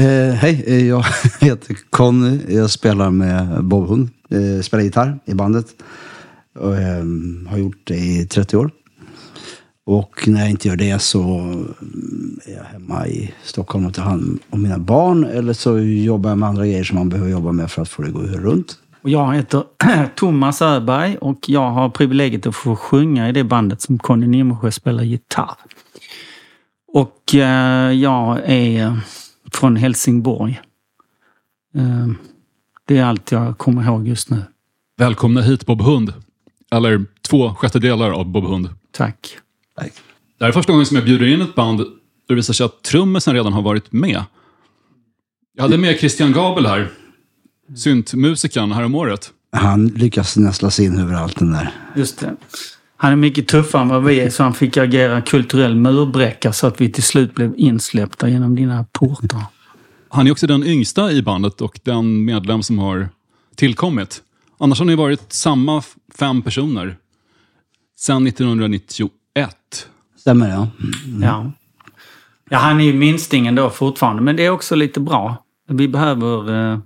Eh, hej, eh, jag heter Conny. Jag spelar med Bob Hund. Eh, spelar gitarr i bandet. Och, eh, har gjort det i 30 år. Och när jag inte gör det så eh, är jag hemma i Stockholm och tar hand om mina barn. Eller så jobbar jag med andra grejer som man behöver jobba med för att få det att gå runt. Och jag heter Thomas Öberg och jag har privilegiet att få sjunga i det bandet som Conny Nimmersjö spelar gitarr. Och eh, jag är från Helsingborg. Eh, det är allt jag kommer ihåg just nu. Välkomna hit Bob Hund. Eller två sjättedelar av Bob Hund. Tack. Tack. Det här är första gången som jag bjuder in ett band där det visar sig att trummisen redan har varit med. Jag hade med Christian Gabel här, syntmusikern, här om året. Han lyckas nästla sig in överallt den där. Just det. Han är mycket tuffare än vad vi är så han fick agera kulturell murbräcka så att vi till slut blev insläppta genom dina portar. Han är också den yngsta i bandet och den medlem som har tillkommit. Annars har ni varit samma fem personer sedan 1991. Stämmer ja. Ja. ja, han är ju minstingen då fortfarande men det är också lite bra. Vi behöver, eh,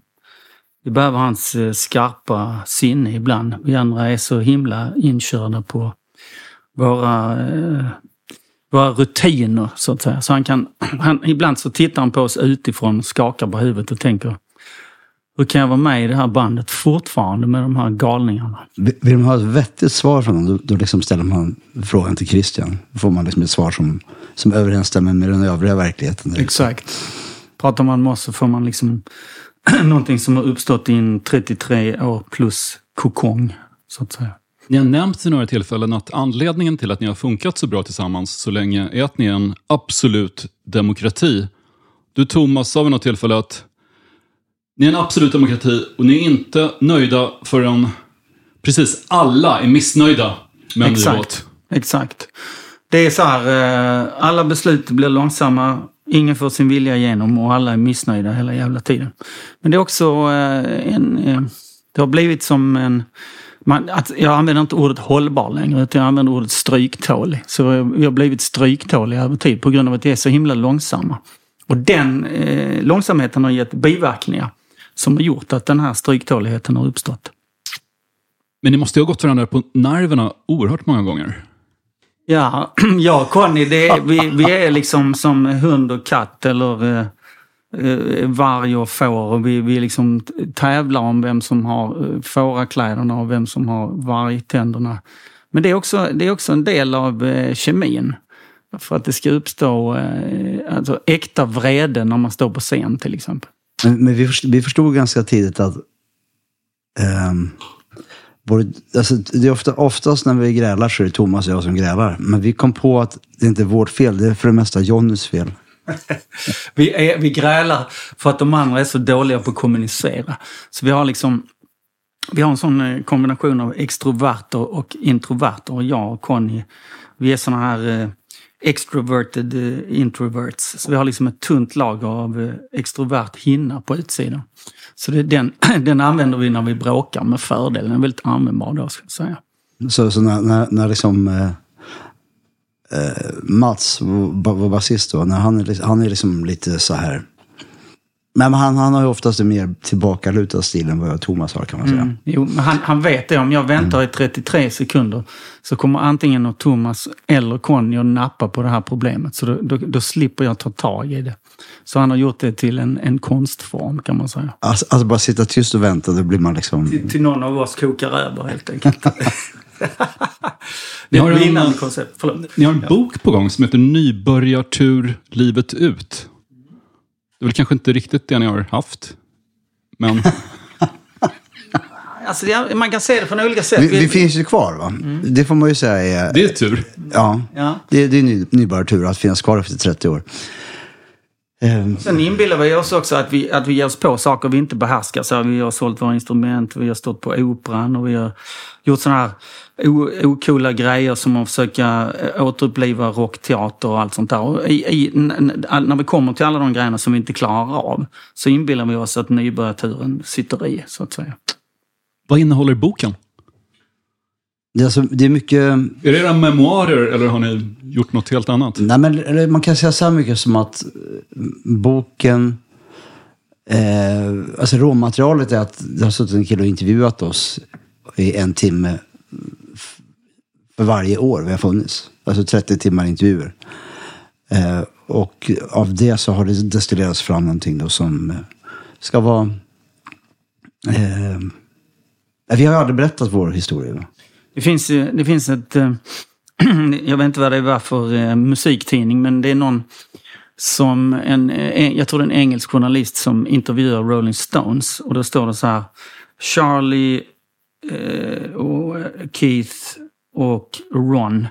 vi behöver hans eh, skarpa sinne ibland. Vi andra är så himla inkörda på våra, eh, våra rutiner så att säga. Så han kan, han, ibland så tittar han på oss utifrån, skakar på huvudet och tänker hur kan jag vara med i det här bandet fortfarande med de här galningarna? Vill vill man ha ett vettigt svar från honom, då, då liksom ställer man frågan till Christian. Då får man liksom ett svar som, som överensstämmer med den övriga verkligheten. Exakt. Pratar man med oss så får man liksom någonting som har uppstått i en 33 år plus kokong, så att säga. Ni har nämnt vid några tillfällen att anledningen till att ni har funkat så bra tillsammans så länge är att ni är en absolut demokrati. Du Thomas sa vid något tillfälle att ni är en absolut demokrati och ni är inte nöjda förrän precis alla är missnöjda med en ny låt. Exakt. Exakt. Det är så här, eh, alla beslut blir långsamma, ingen får sin vilja igenom och alla är missnöjda hela jävla tiden. Men det är också eh, en... eh, Det har blivit som en... Man, att jag använder inte ordet hållbar längre utan jag använder ordet stryktålig. Så vi har blivit stryktåliga över tid på grund av att vi är så himla långsamma. Och den eh, långsamheten har gett biverkningar som har gjort att den här stryktåligheten har uppstått. Men ni måste ju ha gått varandra på nerverna oerhört många gånger. Ja, och Conny, det är, vi, vi är liksom som hund och katt eller eh, Eh, varg och får. Och vi, vi liksom tävlar om vem som har eh, fårakläderna och vem som har vargtänderna. Men det är också, det är också en del av eh, kemin. För att det ska uppstå eh, alltså, äkta vrede när man står på scen till exempel. Men, men vi, förstod, vi förstod ganska tidigt att ehm, både, alltså, det är ofta, oftast när vi grälar så är det Thomas och jag som grälar. Men vi kom på att det inte är vårt fel, det är för det mesta Jonnys fel. Vi, är, vi grälar för att de andra är så dåliga på att kommunicera. Så vi har liksom vi har en sån eh, kombination av extroverter och introverter. Och jag och Conny, vi är såna här eh, extroverted eh, introverts. Så vi har liksom ett tunt lager av extrovert hinna på utsidan. Så det, den, den använder vi när vi bråkar med fördel. Den är väldigt användbar då, ska jag säga. Så, så när, när, när liksom eh, Mats, vår basist då, när han är, han är liksom lite så här. Men han, han har ju oftast en mer tillbakalutad stil än vad Thomas har kan man säga. Mm. Jo, han, han vet det. Om jag väntar i 33 sekunder så kommer antingen Thomas eller Conny att nappa på det här problemet. Så då, då, då slipper jag ta tag i det. Så han har gjort det till en, en konstform kan man säga. Alltså, alltså bara sitta tyst och vänta, då blir man liksom... Till, till någon av oss kokar över helt enkelt. det Ni är har ett en- vinnande koncept. Förlåt. Ni har en bok på gång som heter Nybörjartur livet ut. Det är väl kanske inte riktigt det ni har haft. Men Alltså, det- man kan se det från olika sätt. Vi, vi finns ju kvar va? Det får man ju säga är... det är tur. Ja, Ja. det, det är ny, nybörjartur att finnas kvar efter 30 år. Ehm, Sen inbillar vi oss också att vi, att vi ger oss på saker vi inte behärskar. Så vi har sålt våra instrument, vi har stått på operan och vi har gjort sådana här o- ocoola grejer som att försöka eh, återuppliva rockteater och allt sånt där. Och i, i, när vi kommer till alla de grejerna som vi inte klarar av så inbillar vi oss att nybörjarturen sitter i, så att säga. Vad innehåller boken? det, är alltså, det är mycket... Är det era memoarer eller har ni gjort något helt annat? Nej, men, man kan säga så här mycket som att eh, boken Eh, alltså råmaterialet är att det har suttit en kille och intervjuat oss i en timme för varje år vi har funnits. Alltså 30 timmar intervjuer. Eh, och av det så har det destillerats fram någonting då som eh, ska vara... Eh, vi har ju aldrig berättat vår historia. Va? Det finns, eh, det finns ett... Eh, jag vet inte vad det var för musiktidning, men det är någon som en, jag tror det är en engelsk journalist som intervjuar Rolling Stones. Och då står det så här. Charlie eh, och Keith och Ron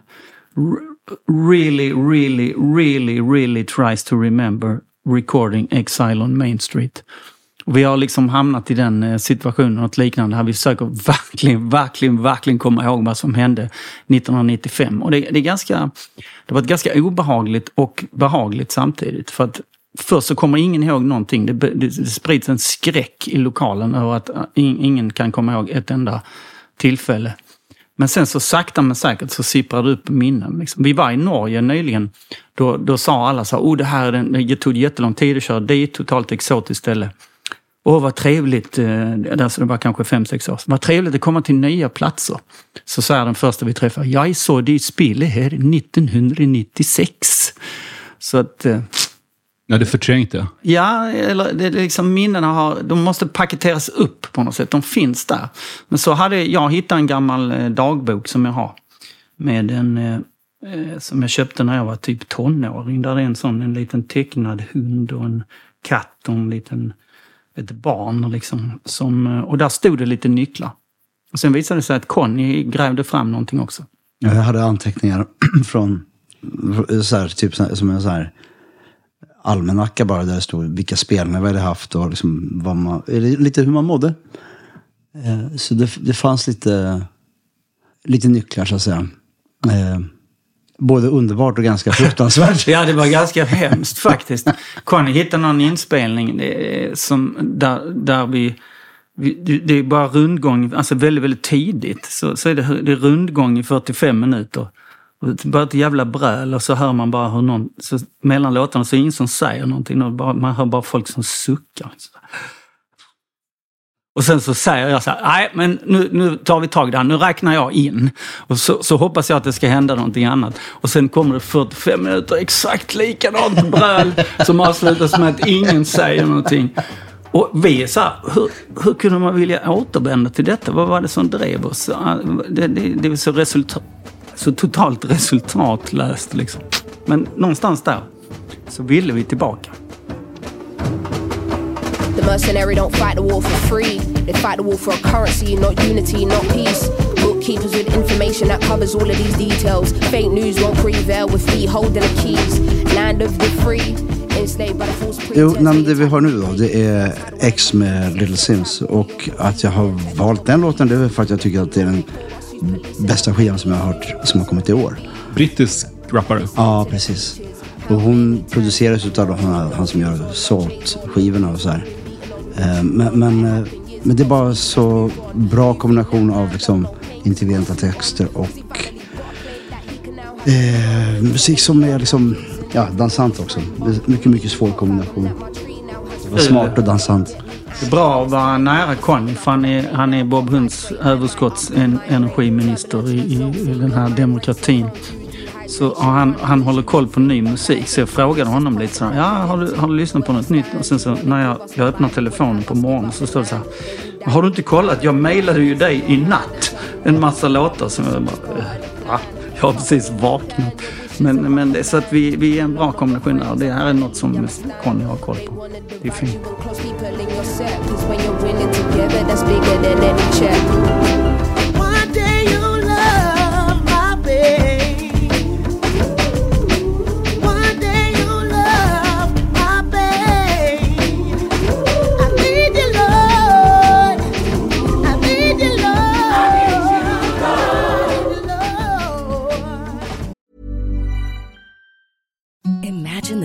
really, really, really, really tries to remember recording Exile on Main Street. Vi har liksom hamnat i den eh, situationen, något liknande, här vi försöker verkligen, verkligen, verkligen komma ihåg vad som hände 1995. Och det, det är ganska, det var ett ganska obehagligt och behagligt samtidigt. För att först så kommer ingen ihåg någonting. Det, det, det sprids en skräck i lokalen över att eh, in, ingen kan komma ihåg ett enda tillfälle. Men sen så sakta men säkert så sipprar det upp minnen. Liksom. Vi var i Norge nyligen. Då, då sa alla så här, oh det här den, det tog jättelång tid att köra dit, totalt exotiskt ställe. Åh vad trevligt, eh, alltså det var kanske fem, sex år sedan. Vad trevligt att komma till nya platser. Så säger den första vi träffar, jag såg dig spela här 1996. Så att, eh, Nej, det förträngt det. ja, eller det är liksom minnena har, de måste paketeras upp på något sätt. De finns där. Men så hade jag hittat en gammal eh, dagbok som jag har. Med en, eh, eh, som jag köpte när jag var typ tonåring. Där det är en sån, en liten tecknad hund och en katt och en liten, ett barn liksom. Som, eh, och där stod det lite nycklar. Och sen visade det sig att Conny grävde fram någonting också. Jag hade anteckningar från så här, typ så här- som en så här almanacka bara där det stod vilka spelningar vi hade haft och liksom vad man, lite hur man mådde. Eh, Så det, det fanns lite, lite nycklar så att säga. Eh, Både underbart och ganska fruktansvärt. Ja, det var ganska hemskt faktiskt. Conny hittade någon inspelning eh, som, där, där vi, det- Det är bara rundgång, alltså väldigt, väldigt tidigt. Så, så är det, det är rundgång i 45 minuter. Och det bara ett jävla bräl och så hör man bara hur någon... Så mellan låtarna så är det ingen som säger någonting. och Bara, man hör bara folk som suckar. Och sen så säger jag så här, nej men nu, nu tar vi tag i det här, nu räknar jag in. Och så, så hoppas jag att det ska hända någonting annat. Och sen kommer det 45 minuter exakt likadant bröl som avslutas med att ingen säger någonting. Och vi är så här, hur, hur kunde man vilja återvända till detta? Vad var det som drev oss? Det, det, det är så, resultat, så totalt resultatlöst liksom. Men någonstans där så ville vi tillbaka. The mercenary don't fight the war for free. They fight the war for a currency, not unity, not peace. Bookkeepers with information that covers all of these details. Fake news won't prevail with feet holding the keys. Land of the free, Jo, nej, men det vi hör nu då, det är X med Little Sims. Och att jag har valt den låten, det är för att jag tycker att det är den bästa skivan som jag har hört, som har kommit i år. Brittisk rappare. Ja, precis. Och hon produceras utav han, han som gör Salt-skivorna och så här. Eh, Men, men, eh, men det är bara så bra kombination av liksom intelligenta texter och eh, musik som är liksom, ja, dansant också. Mycket, mycket svår kombination. Smart och dansant. Det är bra att vara nära Conny för han är, han är Bob Hunds överskottsenergiminister i, i, i den här demokratin. Så han, han håller koll på ny musik. Så jag frågade honom lite så här, ja har du, har du lyssnat på något nytt? Och sen så när jag, jag öppnar telefonen på morgonen så står det så här, har du inte kollat? Jag mejlade ju dig i natt en massa låtar som jag bara, äh, va? Jag har precis vaknat. Men, men det är så att vi, vi är en bra kombination där. Det här är något som Conny har koll på. Det är fint. Set, 'cause when you're winning together, that's bigger than any check.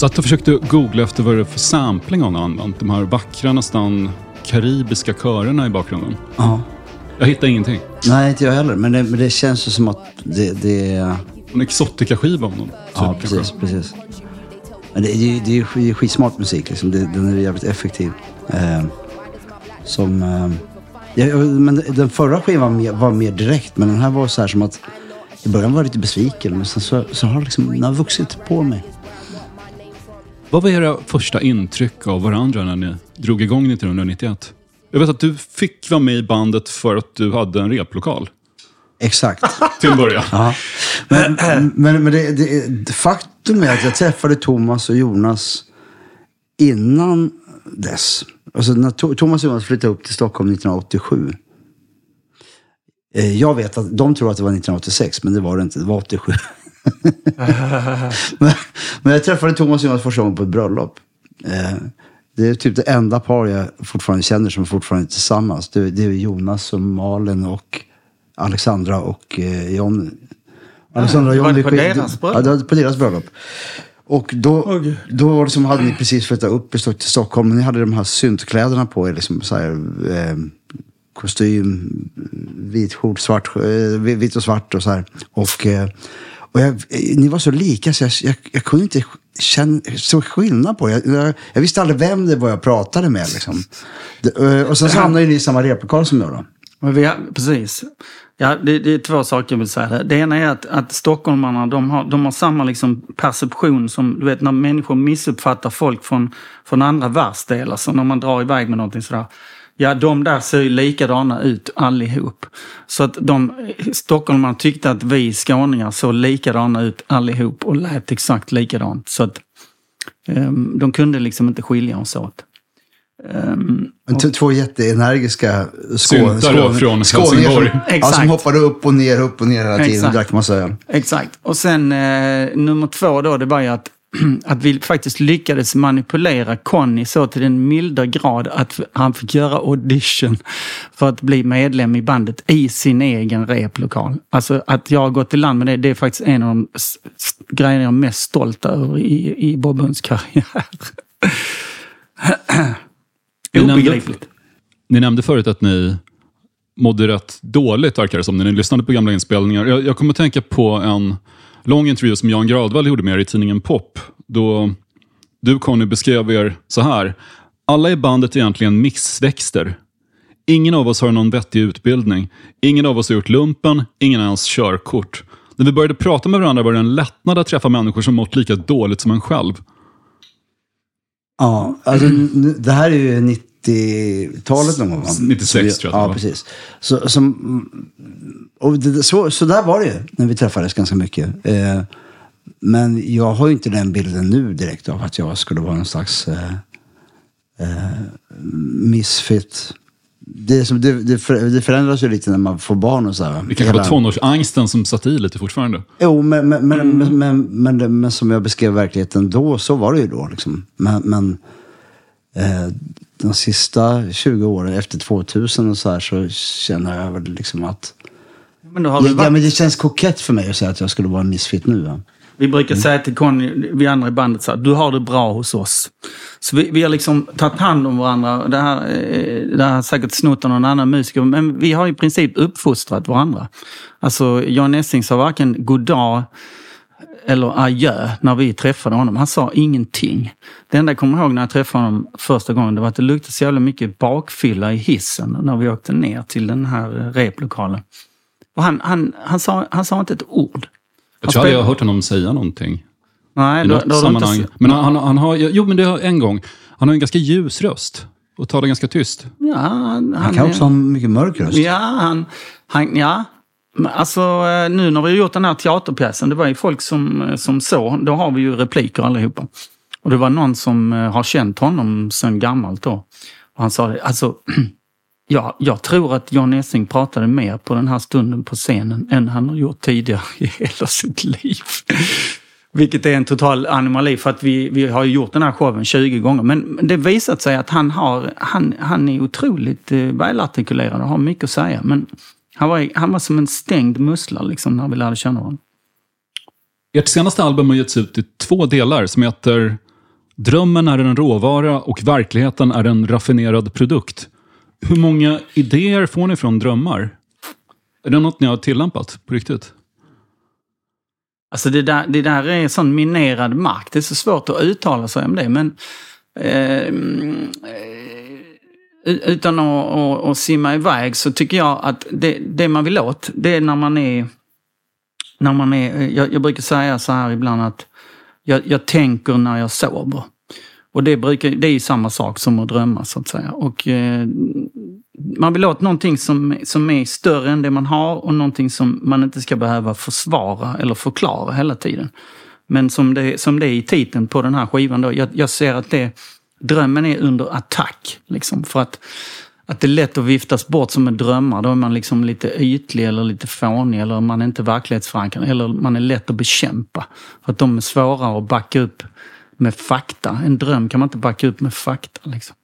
Satt och försökte googla efter vad det är för sampling hon har använt. De här vackra, nästan karibiska körerna i bakgrunden. Ja. Jag hittar ingenting. Nej, inte jag heller. Men det, men det känns ju som att det, det. En exotica-skiva av någon typ Ja, kanske. precis. precis. Men det är det är, det är skitsmart musik. Liksom. Det, den är jävligt effektiv. Eh, som... Eh, ja, men den förra skivan var mer, var mer direkt. Men den här var så här som att... I början var jag lite besviken. Men sen så, så har liksom, den har vuxit på mig. Vad var era första intryck av varandra när ni drog igång 1991? Jag vet att du fick vara med i bandet för att du hade en replokal. Exakt. Till en början. Ja. Men, men, men det, det, faktum är att jag träffade Thomas och Jonas innan dess. Alltså när Thomas och Jonas flyttade upp till Stockholm 1987. Eh, Jag vet att de tror att det var 1986, men det var det inte. Det var 87. Men, jag träffade Thomas Jonas första gången på ett bröllop. Eh, Det är typ det enda par jag fortfarande känner som fortfarande är tillsammans. Det, är Jonas och Malin och Alexandra och eh, John. Alexandra och John var det på deras bröllop? Ja, det var på deras bröllop. Och då, då var det som hade ni precis flyttat upp till Stockholm. Ni hade de här syntkläderna på er. Liksom så här, eh, kostym, vit skjort, svart, eh, vitt och svart och så här. Och, eh, och jag, ni var så lika så jag, jag, jag kunde inte känna så skillnad på er. jag, visste aldrig vem det var jag pratade med. Liksom. Det, eh, och sen så hamnade ni i samma replokal som jag då. Men vi precis. Ja, det, det är två saker jag vill säga. Det ena är att, att stockholmarna de har, de har samma liksom perception som, du vet när människor missuppfattar folk från, från andra världsdelar, så när man drar iväg med någonting sådär. Ja, de där ser ju likadana ut allihop. Så att de, stockholmarna tyckte att vi skåningar såg likadana ut allihop och lät exakt likadant. Så att ehm, de kunde liksom inte skilja oss åt. Men t- två jätteenergiska skå- Syntare skåne- från skåningar Helsingborg. Som, ja, som hoppade upp och ner, upp och ner hela tiden och Exakt. drack massa öl. Exakt. Och sen eh, nummer två då, det var ju att, att vi faktiskt lyckades manipulera Conny så till den milda grad att han fick göra audition för att bli medlem i bandet i sin egen replokal. Alltså att jag har gått i land med det, det är faktiskt en av de grejerna jag är mest stolt över i, i Bob Hunds karriär. Obegripligt. Ni nämnde förut att ni mådde rätt dåligt, verkar det som, när ni lyssnade på gamla inspelningar. Jag, jag kommer att tänka på en lång intervju som Jan Gradvall gjorde med er i tidningen Pop. Då du, Conny, beskrev er så här. Alla i bandet är egentligen mixväxter. Ingen av oss har någon vettig utbildning. Ingen av oss har gjort lumpen, ingen har ens körkort. När vi började prata med varandra var det en lättnad att träffa människor som mått lika dåligt som en själv. Ja, alltså, det här är ju 90-talet någon gång. va? 96 Så vi- tror jag Ja, precis. Så, som, och det, så, så där var det ju när vi träffades ganska mycket. Eh, men jag har ju inte den bilden nu direkt av att jag skulle vara någon slags eh, eh, misfit. Det, som, det, det, för, det förändras ju lite när man får barn och så här. Det kanske var tonårsangsten som satt i lite fortfarande. Jo, men, men, men, men, men, som jag beskrev verkligheten då, så var det ju då. Liksom. Men, de sista 20 åren, efter 2000 och så här, så känner jag väl liksom att... Men då har Ja, men det känns kokett för mig att säga att jag skulle vara en misfit nu. Va? Vi brukar säga till Conny, vi andra i bandet, så här, du har det bra hos oss. Så vi, vi har liksom tagit hand om varandra. Det här, eh, det här har säkert snott av någon annan musiker, men vi har i princip uppfostrat varandra. Alltså, Jan Essing sa varken god dag eller adjö när vi träffade honom. Han sa ingenting. Det enda jag kommer ihåg när jag träffade honom första gången, det var att det luktade så jävla mycket bakfylla i hissen när vi åkte ner till den här eh, replokalen. Och han, han, han, sa, han sa inte ett ord. Jag tror aldrig jag har hört honom säga någonting. Nej, I då, något då har du inte sammanhang. se- Men han, han, han har, jo men det har en gång. Han har en ganska ljus röst. Och talar ganska tyst. Ja, han, Han kan också ha en mycket mörk röst. Ja, han, han, ja. Alltså eh, nu när vi har gjort den här teaterpjäsen, det var ju folk som, eh, som såg, då har vi ju repliker allihopa. Och det var någon som eh, har känt honom sedan gammalt då. Och han sa det, alltså, ja, jag tror att Jan Essing pratade mer på den här stunden på scenen än han har gjort tidigare i hela sitt liv. Vilket är en total anomali för att vi, vi har ju gjort den här showen 20 gånger. Men det visat sig att han, har, han, han är otroligt välartikulerad och har mycket att säga. Men han var, han var som en stängd mussla liksom, när vi lärde känna honom. Ert senaste album har getts ut i två delar som heter Drömmen är en råvara och verkligheten är en raffinerad produkt. Hur många idéer får ni från drömmar? Är det något ni har tillämpat på riktigt? Alltså det där, det där är sån minerad mark. Det är så svårt att uttala sig om det. Men eh, utan att, att, att simma iväg så tycker jag att det, det man vill åt, det är när man är... När man är jag, jag brukar säga så här ibland att jag, jag tänker när jag sover. Och det, brukar, det är ju samma sak som att drömma så att säga. Och, eh, man vill åt någonting som, som är större än det man har och någonting som man inte ska behöva försvara eller förklara hela tiden. Men som det, som det är i titeln på den här skivan då, jag, jag ser att det, drömmen är under attack. Liksom, för att, att det är lätt att viftas bort som en drömmar. Då är man liksom lite ytlig eller lite fånig eller man är inte verklighetsförankrad. Eller man är lätt att bekämpa. För att de är svårare att backa upp med fakta. En dröm kan man inte backa upp med fakta. Liksom.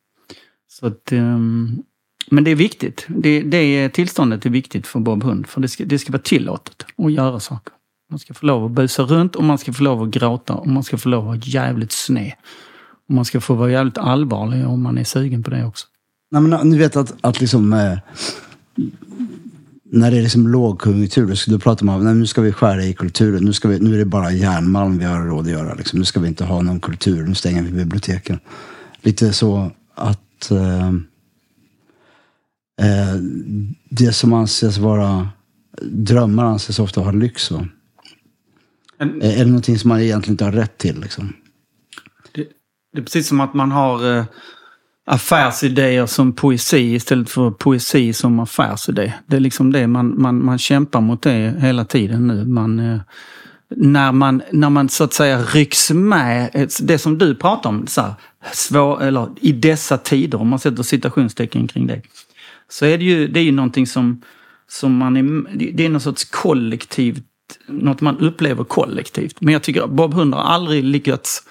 Så att, um, men det är viktigt. Det, det tillståndet är viktigt för Bob Hund. För det ska, det ska vara tillåtet att göra saker. Man ska få lov att busa runt och man ska få lov att gråta och man ska få lov att vara jävligt sned. Och man ska få vara jävligt allvarlig om man är sugen på det också. Nej, men ni vet att, att liksom... Eh, när det är liksom lågkonjunktur, då, pratar man om att nu ska vi skära i kulturen. Nu, ska vi, nu är det bara järnmalm vi har råd att göra. Liksom. Nu ska vi inte ha någon kultur. Nu stänger vi biblioteken. Lite så att eh, eh, det som anses vara drömmar anses ofta ha lyx. Va? Eh, Är det någonting som man egentligen inte har rätt till? Liksom? Det, är precis som att man har eh, affärsidéer som poesi istället för poesi som affärsidé. Det är liksom det man, man, man kämpar mot det hela tiden nu. Man, eh, när, man, när man så att säga rycks med, det som du pratar om, så här, svår, eller i dessa tider, om man sätter citationstecken kring det. Så är det ju, det är ju någonting som, som man är, det är någon sorts kollektivt, något man upplever kollektivt. Men jag tycker att Bob Hund har aldrig lyckats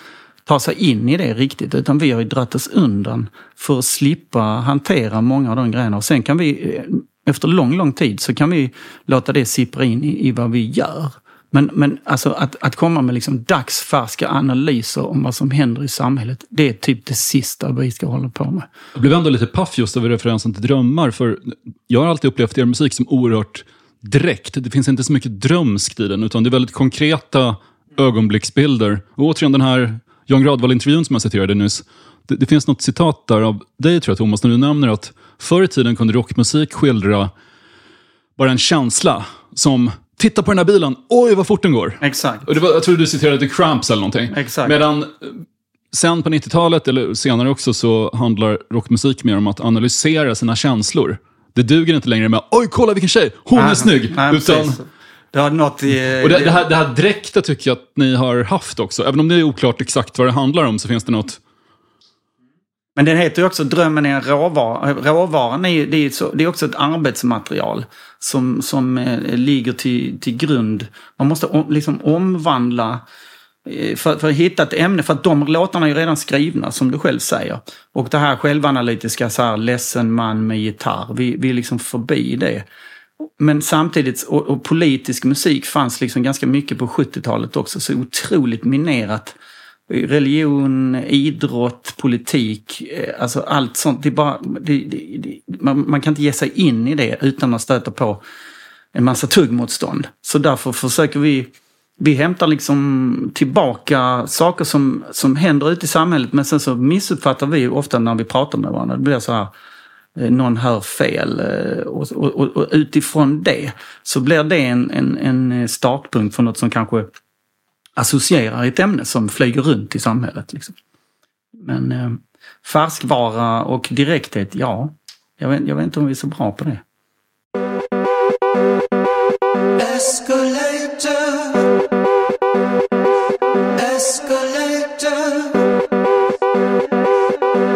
ta sig in i det riktigt. Utan vi har ju dratt oss undan för att slippa hantera många av de grejerna. Och sen kan vi, eh, efter lång, lång tid, så kan vi låta det sippra in i, i vad vi gör. Men, men alltså att, att komma med liksom dagsfärska analyser om vad som händer i samhället, det är typ det sista vi ska hålla på med. Jag blev ändå lite paff just över referensen till drömmar, för jag har alltid upplevt er musik som oerhört direkt. Det finns inte så mycket drömskt i den, utan det är väldigt konkreta ögonblicksbilder. Och återigen den här Jan Gradvall-intervjun som jag citerade nyss. Det, det finns något citat där av dig, tror jag Thomas, när du nämner att förr i tiden kunde rockmusik skildra bara en känsla som Titta på den här bilen, oj vad fort den går. Exakt. Och det var, jag tror du citerade The Cramps eller någonting. Exakt. Medan eh, sen på 90-talet, eller senare också, så handlar rockmusik mer om att analysera sina känslor. Det duger inte längre med oj kolla vilken tjej, hon är snygg. Nej, utan, precis. Det har något i... och det, det, här, det här direkta tycker jag att ni har haft också. Även om det är oklart exakt vad det handlar om så finns det något. Men den heter ju också Drömmen är en råvara. Råvaran är, ju- det är, så, det är också ett arbetsmaterial som, som eh, ligger till, till grund. Man måste om, liksom omvandla eh, för, för att hitta ett ämne, för att de låtarna är ju redan skrivna som du själv säger. Och det här självanalytiska, så här, ledsen man med gitarr, vi, vi är liksom förbi det. Men samtidigt, och, och politisk musik fanns liksom ganska mycket på 70-talet också, så otroligt minerat. Religion, idrott, politik, eh, alltså allt sånt. Det är bara, det, det, det, man, man kan inte ge sig in i det utan att stöta på en massa tuggmotstånd. Så därför försöker vi vi hämtar liksom tillbaka saker som, som händer ute i samhället men sen så missuppfattar vi ofta när vi pratar med varandra. Det blir så här, Eh, någon hör fel eh, och, och, och utifrån det så blir det en, en, en eh, startpunkt för något som kanske associerar ett ämne som flyger runt i samhället. Liksom. Men eh, färskvara och direkthet, ja, jag vet, jag vet inte om vi är så bra på det. Escalator. Escalator.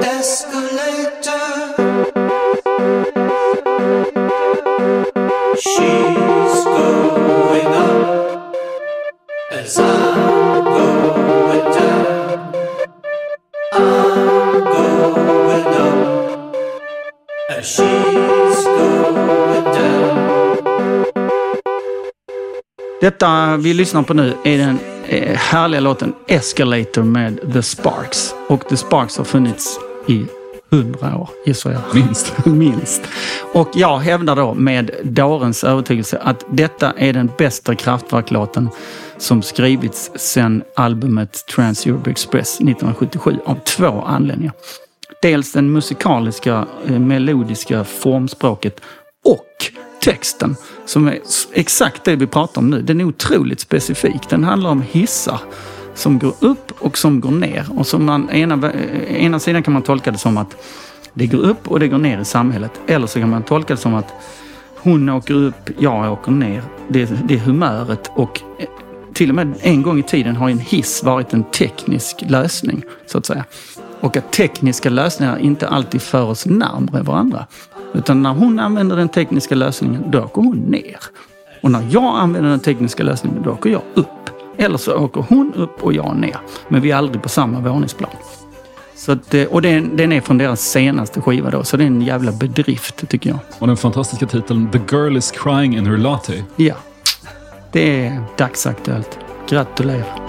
Escalator. Detta vi lyssnar på nu är den eh, härliga låten Escalator med The Sparks. Och The Sparks har funnits i hundra år, gissar jag. Minst. Minst. Och jag hävdar då med dårens övertygelse att detta är den bästa Kraftwerk-låten som skrivits sedan albumet Trans-Europe Express 1977 av två anledningar. Dels den musikaliska, eh, melodiska formspråket och texten som är exakt det vi pratar om nu. Den är otroligt specifik. Den handlar om hissar som går upp och som går ner. Och som man, ena, eh, ena sidan kan man tolka det som att det går upp och det går ner i samhället. Eller så kan man tolka det som att hon åker upp, jag åker ner. Det, det är humöret och eh, till och med en gång i tiden har en hiss varit en teknisk lösning, så att säga. Och att tekniska lösningar inte alltid för oss närmare varandra. Utan när hon använder den tekniska lösningen, då åker hon ner. Och när jag använder den tekniska lösningen, då åker jag upp. Eller så åker hon upp och jag ner. Men vi är aldrig på samma våningsplan. Så att, eh, och den, den är från deras senaste skiva då, så det är en jävla bedrift tycker jag. Och den fantastiska titeln The Girl is crying in her latte. Ja, det är dagsaktuellt. Gratulerar.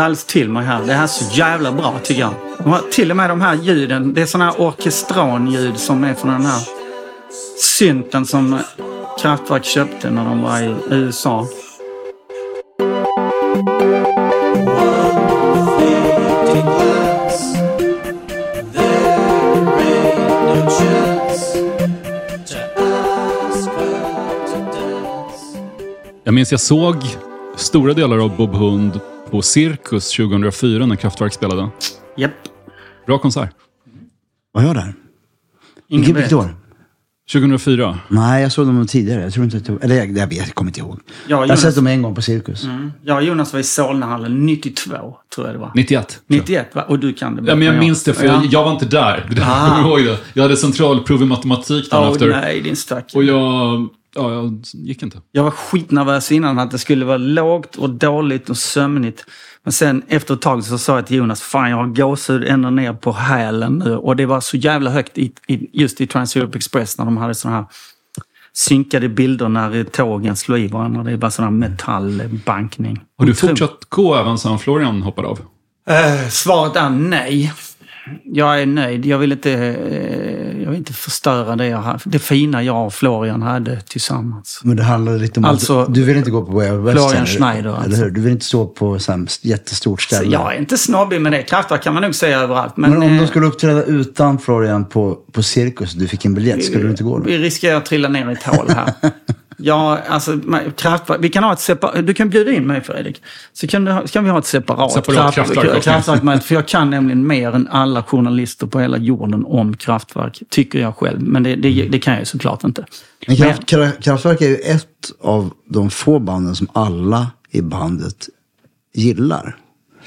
Det alldeles till mig här. Det här är så jävla bra tycker jag. Och till och med de här ljuden. Det är sådana här orkestranljud som är från den här synten som Kraftwerk köpte när de var i USA. Jag minns jag såg stora delar av Bob Hund på Cirkus 2004 när Kraftwerk spelade. Japp. Bra konsert. Var jag där? Ingen Vilket, år? 2004. Nej, jag såg dem tidigare. Jag tror inte att det Eller jag, jag vet, jag kommer inte ihåg. Ja, jag har Jonas, sett dem en gång på Cirkus. jag och Jonas var i Solnahallen 92, tror jag det var. 91. tror jag. 91, va? Och du kan det Ja, men jag minns det, för jag, Ja. jag var inte där. Ah. jag kommer ihåg det. Jag hade centralprov i matematik dagen Åh efter. nej, din stack. Och jag, ja, jag gick inte. Jag var skitnervös innan att det skulle vara lågt och dåligt och sömnigt. Men sen efter ett tag så sa jag till Jonas, fan jag har gåshud ända ner på hälen nu. Och det var så jävla högt i, i, just i Trans-Europe Express när de hade sådana här synkade bilder när tågen slog i varandra. Det är bara sån här metallbankning. Har du fortsatt gå även sedan Florian hoppade av? Eh, svaret är nej. Jag är nöjd. Jag vill inte, eh, jag vill inte förstöra det, jag, det fina jag och Florian hade tillsammans. Men det handlar lite om Alltså, att du vill inte gå på Way Out West. Florian Schneider, Eller alltså. hur? Du vill inte stå på så här jättestort Så ställe. jag är inte snobbig med det. Kraftverk kan man nog säga överallt. Men, Men om eh, de skulle uppträda utan Florian på, på Cirkus du fick en biljett, skulle du inte gå då? Vi riskerar att trilla ner i ett hål här. Ja, alltså kraftverk. Vi kan ha ett separat... Du kan bjuda in mig Fredrik. Så kan, du kan vi ha ett separat, Separat kraftverk, kraftverk För jag kan nämligen mer än alla journalister på hela jorden om kraftverk. Tycker jag själv. Men det, det, det kan jag ju såklart inte. Men kraft, Kra- Kraftwerk är ju ett av de få banden som alla i bandet gillar.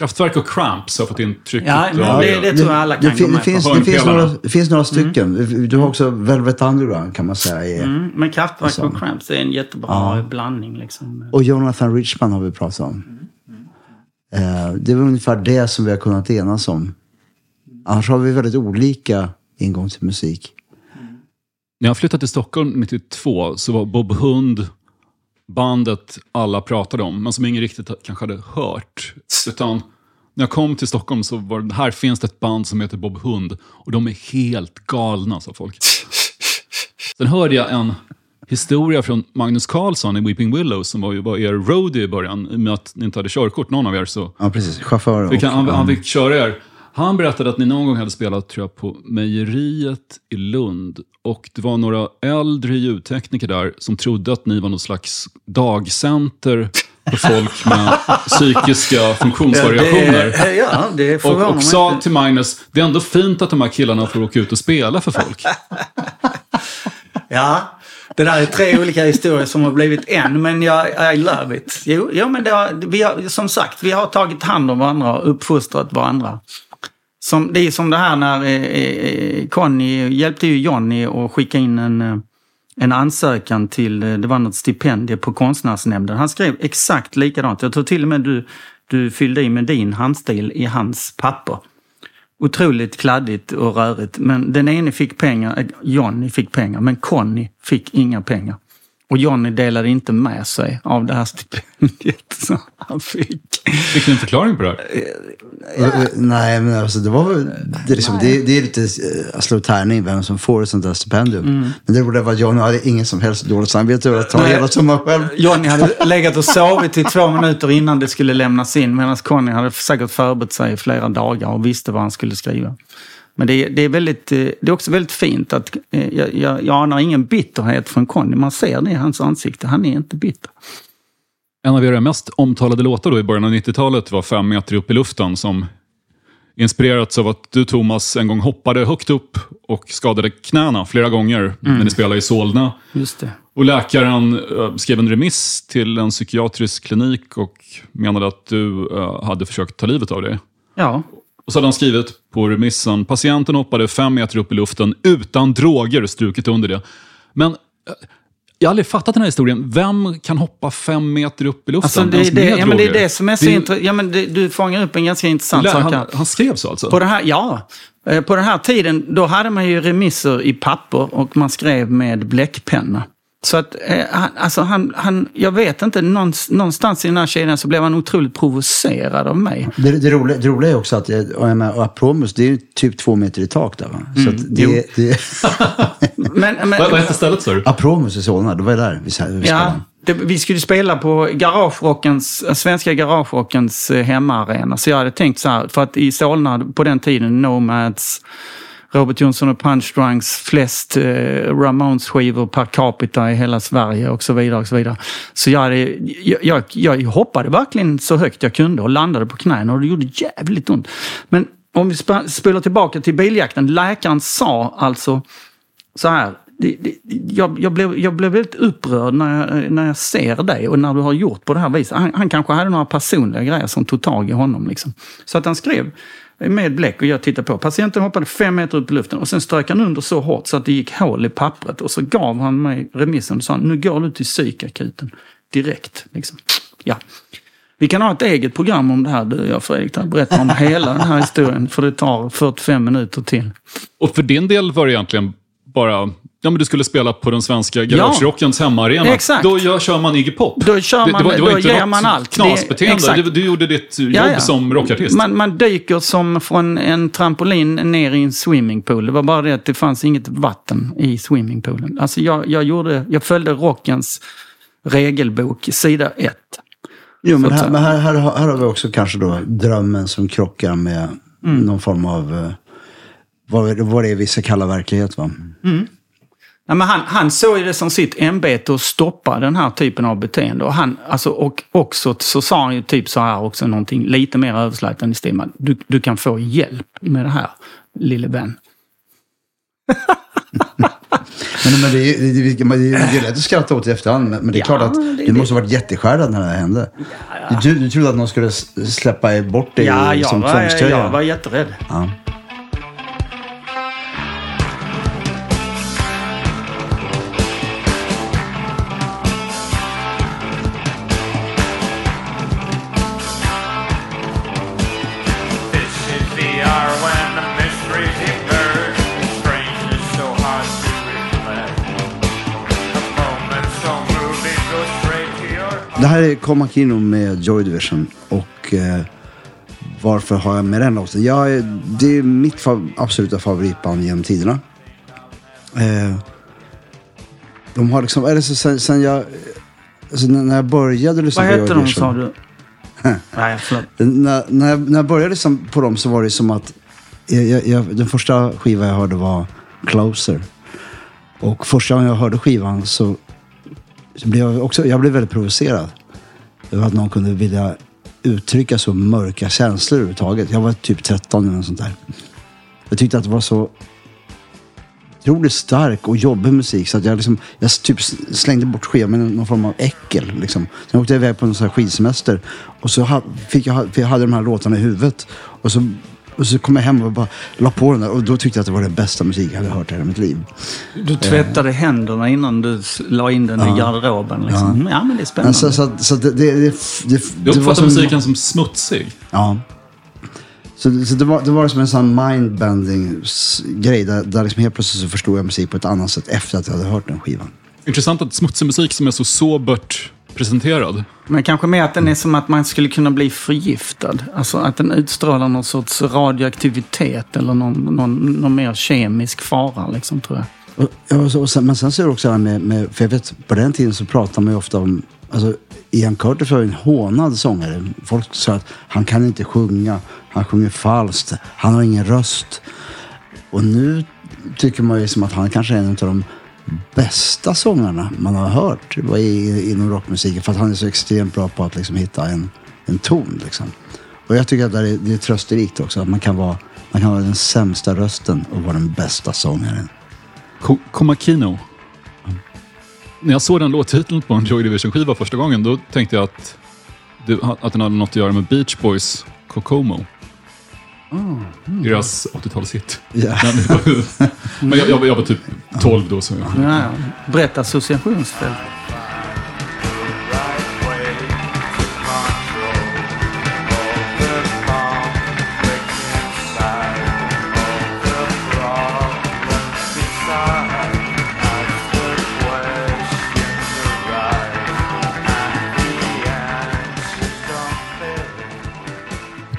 Kraftwerk och Cramps har fått intrycket Ja, men det, det tror jag alla kan det, gå fin- med det, finns, på. det, finns några, det finns några stycken. Du har också Velvet Underground kan man säga. är- Mm, men Kraftwerk Så. och Cramps är en jättebra Ja. blandning. Liksom. Och Jonathan Richman har vi pratat om. Eh, det är väl ungefär det som vi har kunnat enas om. Annars har vi väldigt olika ingång till musik. När jag flyttade till Stockholm 92 så var Bob Hund bandet alla pratade om, men som ingen riktigt kanske hade hört. Utan när jag kom till Stockholm så var det, här finns det ett band som heter Bob Hund och de är helt galna, sa folk. Sen hörde jag en historia från Magnus Carlsson i Weeping Willows som var, ju, var er roadie i början, i och med att ni inte hade körkort, någon av er. Så Ja, precis. Chaufför fick han, han, han fick köra er. Han berättade att ni någon gång hade spelat tror jag, på Mejeriet i Lund. Och det var några äldre ljudtekniker där som trodde att ni var någon slags dagcenter för folk med psykiska funktionsvariationer. Det, ja, det Och, och sa till Magnus, det är ändå fint att de här killarna får åka ut och spela för folk. Ja, det där är tre olika historier som har blivit en, men jag I love it. Jo, ja, men har, vi har, som sagt, vi har tagit hand om varandra och uppfostrat varandra. Som, det är som det här när eh, eh, Conny hjälpte ju Johnny att skicka in en, eh, en ansökan till, eh, det var något stipendium på konstnärsnämnden. Han skrev exakt likadant. Jag tror till och med du, du fyllde i med din handstil i hans papper. Otroligt kladdigt och rörigt. Men den ene fick pengar, eh, Johnny fick pengar, men Conny fick inga pengar. Och Johnny delade inte med sig av det här stipendiet som han fick. Fick ni en förklaring på det här? Eh, eh, Nej, men alltså det var väl... Det är, liksom, det, är- det är lite eh, att slå tärning vem som får ett sånt där stipendium. Men det roliga var att Johnny hade ingen som helst dåligt samvete över att ta hela summan själv. Johnny hade legat och sovit i två minuter innan det skulle lämnas in medan Conny hade säkert förberett sig i flera dagar och visste vad han skulle skriva. Men det är, det är, väldigt, eh, det är också väldigt fint att eh, jag, jag, jag anar ingen bitterhet från Conny. Man ser det i hans ansikte. Han är inte bitter. En av era mest omtalade låtar då i början av 90-talet var Fem meter upp i luften som inspirerats av att du Thomas en gång hoppade högt upp och skadade knäna flera gånger när ni spelade i Solna. Just det. Och läkaren eh, skrev en remiss till en psykiatrisk klinik och menade att du hade försökt ta livet av dig. Ja, Och så hade han skrivit på remissen, patienten hoppade fem meter upp i luften utan droger, strukit under det. Men eh, jag har aldrig fattat den här historien. Vem kan hoppa fem meter upp i luften alltså det, det, ja, men det är det som är så intressant. Ja, men det, du fångar upp en ganska intressant sak han, här. han skrev så alltså? På det här, ja. Eh, På den här tiden, då hade man ju remisser i papper och man skrev med bläckpenna. Så att, eh, han, alltså han, han, jag vet inte, någonstans, i den här kedjan så blev han otroligt provocerad av mig. Det, det, roliga, det roliga är också att, eh, och jag menar, Apromus, det är ju typ två meter i tak där va? Så att jo. det, det, Men, men, Vad, vad hette stället sa du? Apromus i Solna, det var där vi, vi ja, det, vi skulle spela på garagerockens, eh, svenska garagerockens eh, hemmaarena. Så jag hade tänkt så här, för att i Solna på den tiden, Nomads, Robert Johnson och Punch Drunks, flest eh, Ramones-skivor per capita i hela Sverige och så vidare. Och så vidare. Så jag, hade, jag, jag, jag hoppade verkligen så högt jag kunde och landade på knäna och det gjorde jävligt ont. Men om vi spolar tillbaka till biljakten. Läkaren sa alltså så här. Det, det, jag, jag, blev, jag blev väldigt upprörd när jag, när jag ser dig och när du har gjort på det här viset. Han, han kanske hade några personliga grejer som tog tag i honom. Liksom. Så att han skrev med bläck och jag tittade på. Patienten hoppade fem meter upp i luften och sen strök han under så hårt så att det gick hål i pappret. Och så gav han mig remissen och sa nu går du till psykakuten direkt. Liksom. Ja. Vi kan ha ett eget program om det här du och jag Fredrik. Där om hela den här historien för det tar 45 minuter till. Och för din del var det egentligen bara... Ja, men du skulle spela på den svenska garagerockens hemmaarena. Exakt. Då gör, kör man Iggy Pop. Då kör man- då inte ger något man allt. Det- knasbeteende. Du, du gjorde ditt jobb Ja, ja. som rockartist. Man, man dyker som från en trampolin ner i en swimmingpool. Det var bara det att det fanns inget vatten i swimmingpoolen. Alltså jag, jag, gjorde, jag följde rockens regelbok, sida ett. Jo, men här, men här, här, har- här har vi också kanske då drömmen som krockar med Mm. någon form av, eh, vad, vad det är vi ska kalla verklighet va? Ja, men han, han såg det som sitt ämbete att stoppa den här typen av beteende. Och, han, alltså, och också så sa han ju typ så här också någonting lite mer överslätande i stil med du, du kan få hjälp med det här, lille vän. Men, men det, är, det, är- det, är- det är lätt att skratta åt i efterhand. Men, det är Ja, klart att det- du måste ha varit jätteskärrad när det här hände. Du, du trodde att någon skulle släppa bort dig Ja, som tvångströja? jag var jätterädd. Ja. Här är Coma Kino med Joy Division. Och eh, varför har jag med den låten? Jag, det är mitt fa- absoluta favoritband genom tiderna. Eh, de har liksom, eller så sen, sen jag, alltså när jag började lyssna Vad på Joy hette de Division. sa du? Nej, förlåt. När, när, jag- när jag började lyssna på dem så var det som att jag, jag, jag, den första skivan jag hörde var Closer. Och första gången jag hörde skivan så, så blev jag också jag blev väldigt provocerad. Över att någon kunde vilja uttrycka så mörka känslor överhuvudtaget. Jag var typ 13 eller något sånt där. Jag tyckte att det var så otroligt stark och jobbig musik så att jag, liksom, jag typ slängde bort skivan med någon form av äckel. Liksom. Sen åkte jag iväg på en sån här skidsemester och så ha, fick jag, för jag hade de här låtarna i huvudet. Och så, och så kom jag hem och bara la på den där och då tyckte jag att det var den bästa musik jag hade hört i hela mitt liv. Du tvättade händerna innan du la in den i garderoben. Liksom. Ja. men det är spännande. Men så, så, så det, det, det, det, var uppfattar som, musiken som smutsig. Ja. Så, så det, var, det var som en sån mindbending grej där, där liksom helt plötsligt så förstod jag musik på ett annat sätt efter att jag hade hört den skivan. Intressant att smutsig musik som är så sobert presenterad. Men kanske mer att den är som att man skulle kunna bli förgiftad. Alltså att den utstrålar någon sorts radioaktivitet eller någon, någon, någon mer kemisk fara, liksom, tror jag. Och, ja, och så, och sen, men sen så är det också det här med, med, för jag vet på den tiden så pratade man ju ofta om, alltså Ian Curtis var ju en hånad sångare. Folk sa att han kan inte sjunga, han sjunger falskt, han har ingen röst. Och nu tycker man ju som att han kanske är en av de bästa sångarna man har hört inom rockmusiken. För att han är så extremt bra på att liksom hitta en, en ton. Liksom. Och jag tycker att det är, det är trösterikt också. Att man kan, vara, man kan vara den sämsta rösten och vara den bästa sångaren. Ko- Komakino. När jag såg den låttiteln på en Joy Division-skiva första gången, då tänkte jag att, det, att den hade något att göra med Beach Boys Kokomo. Deras 80-talshit. Ja. Men, jag, jag, var- jag var typ 12 då. Så jag, Ja, ja. Brett associationsfält.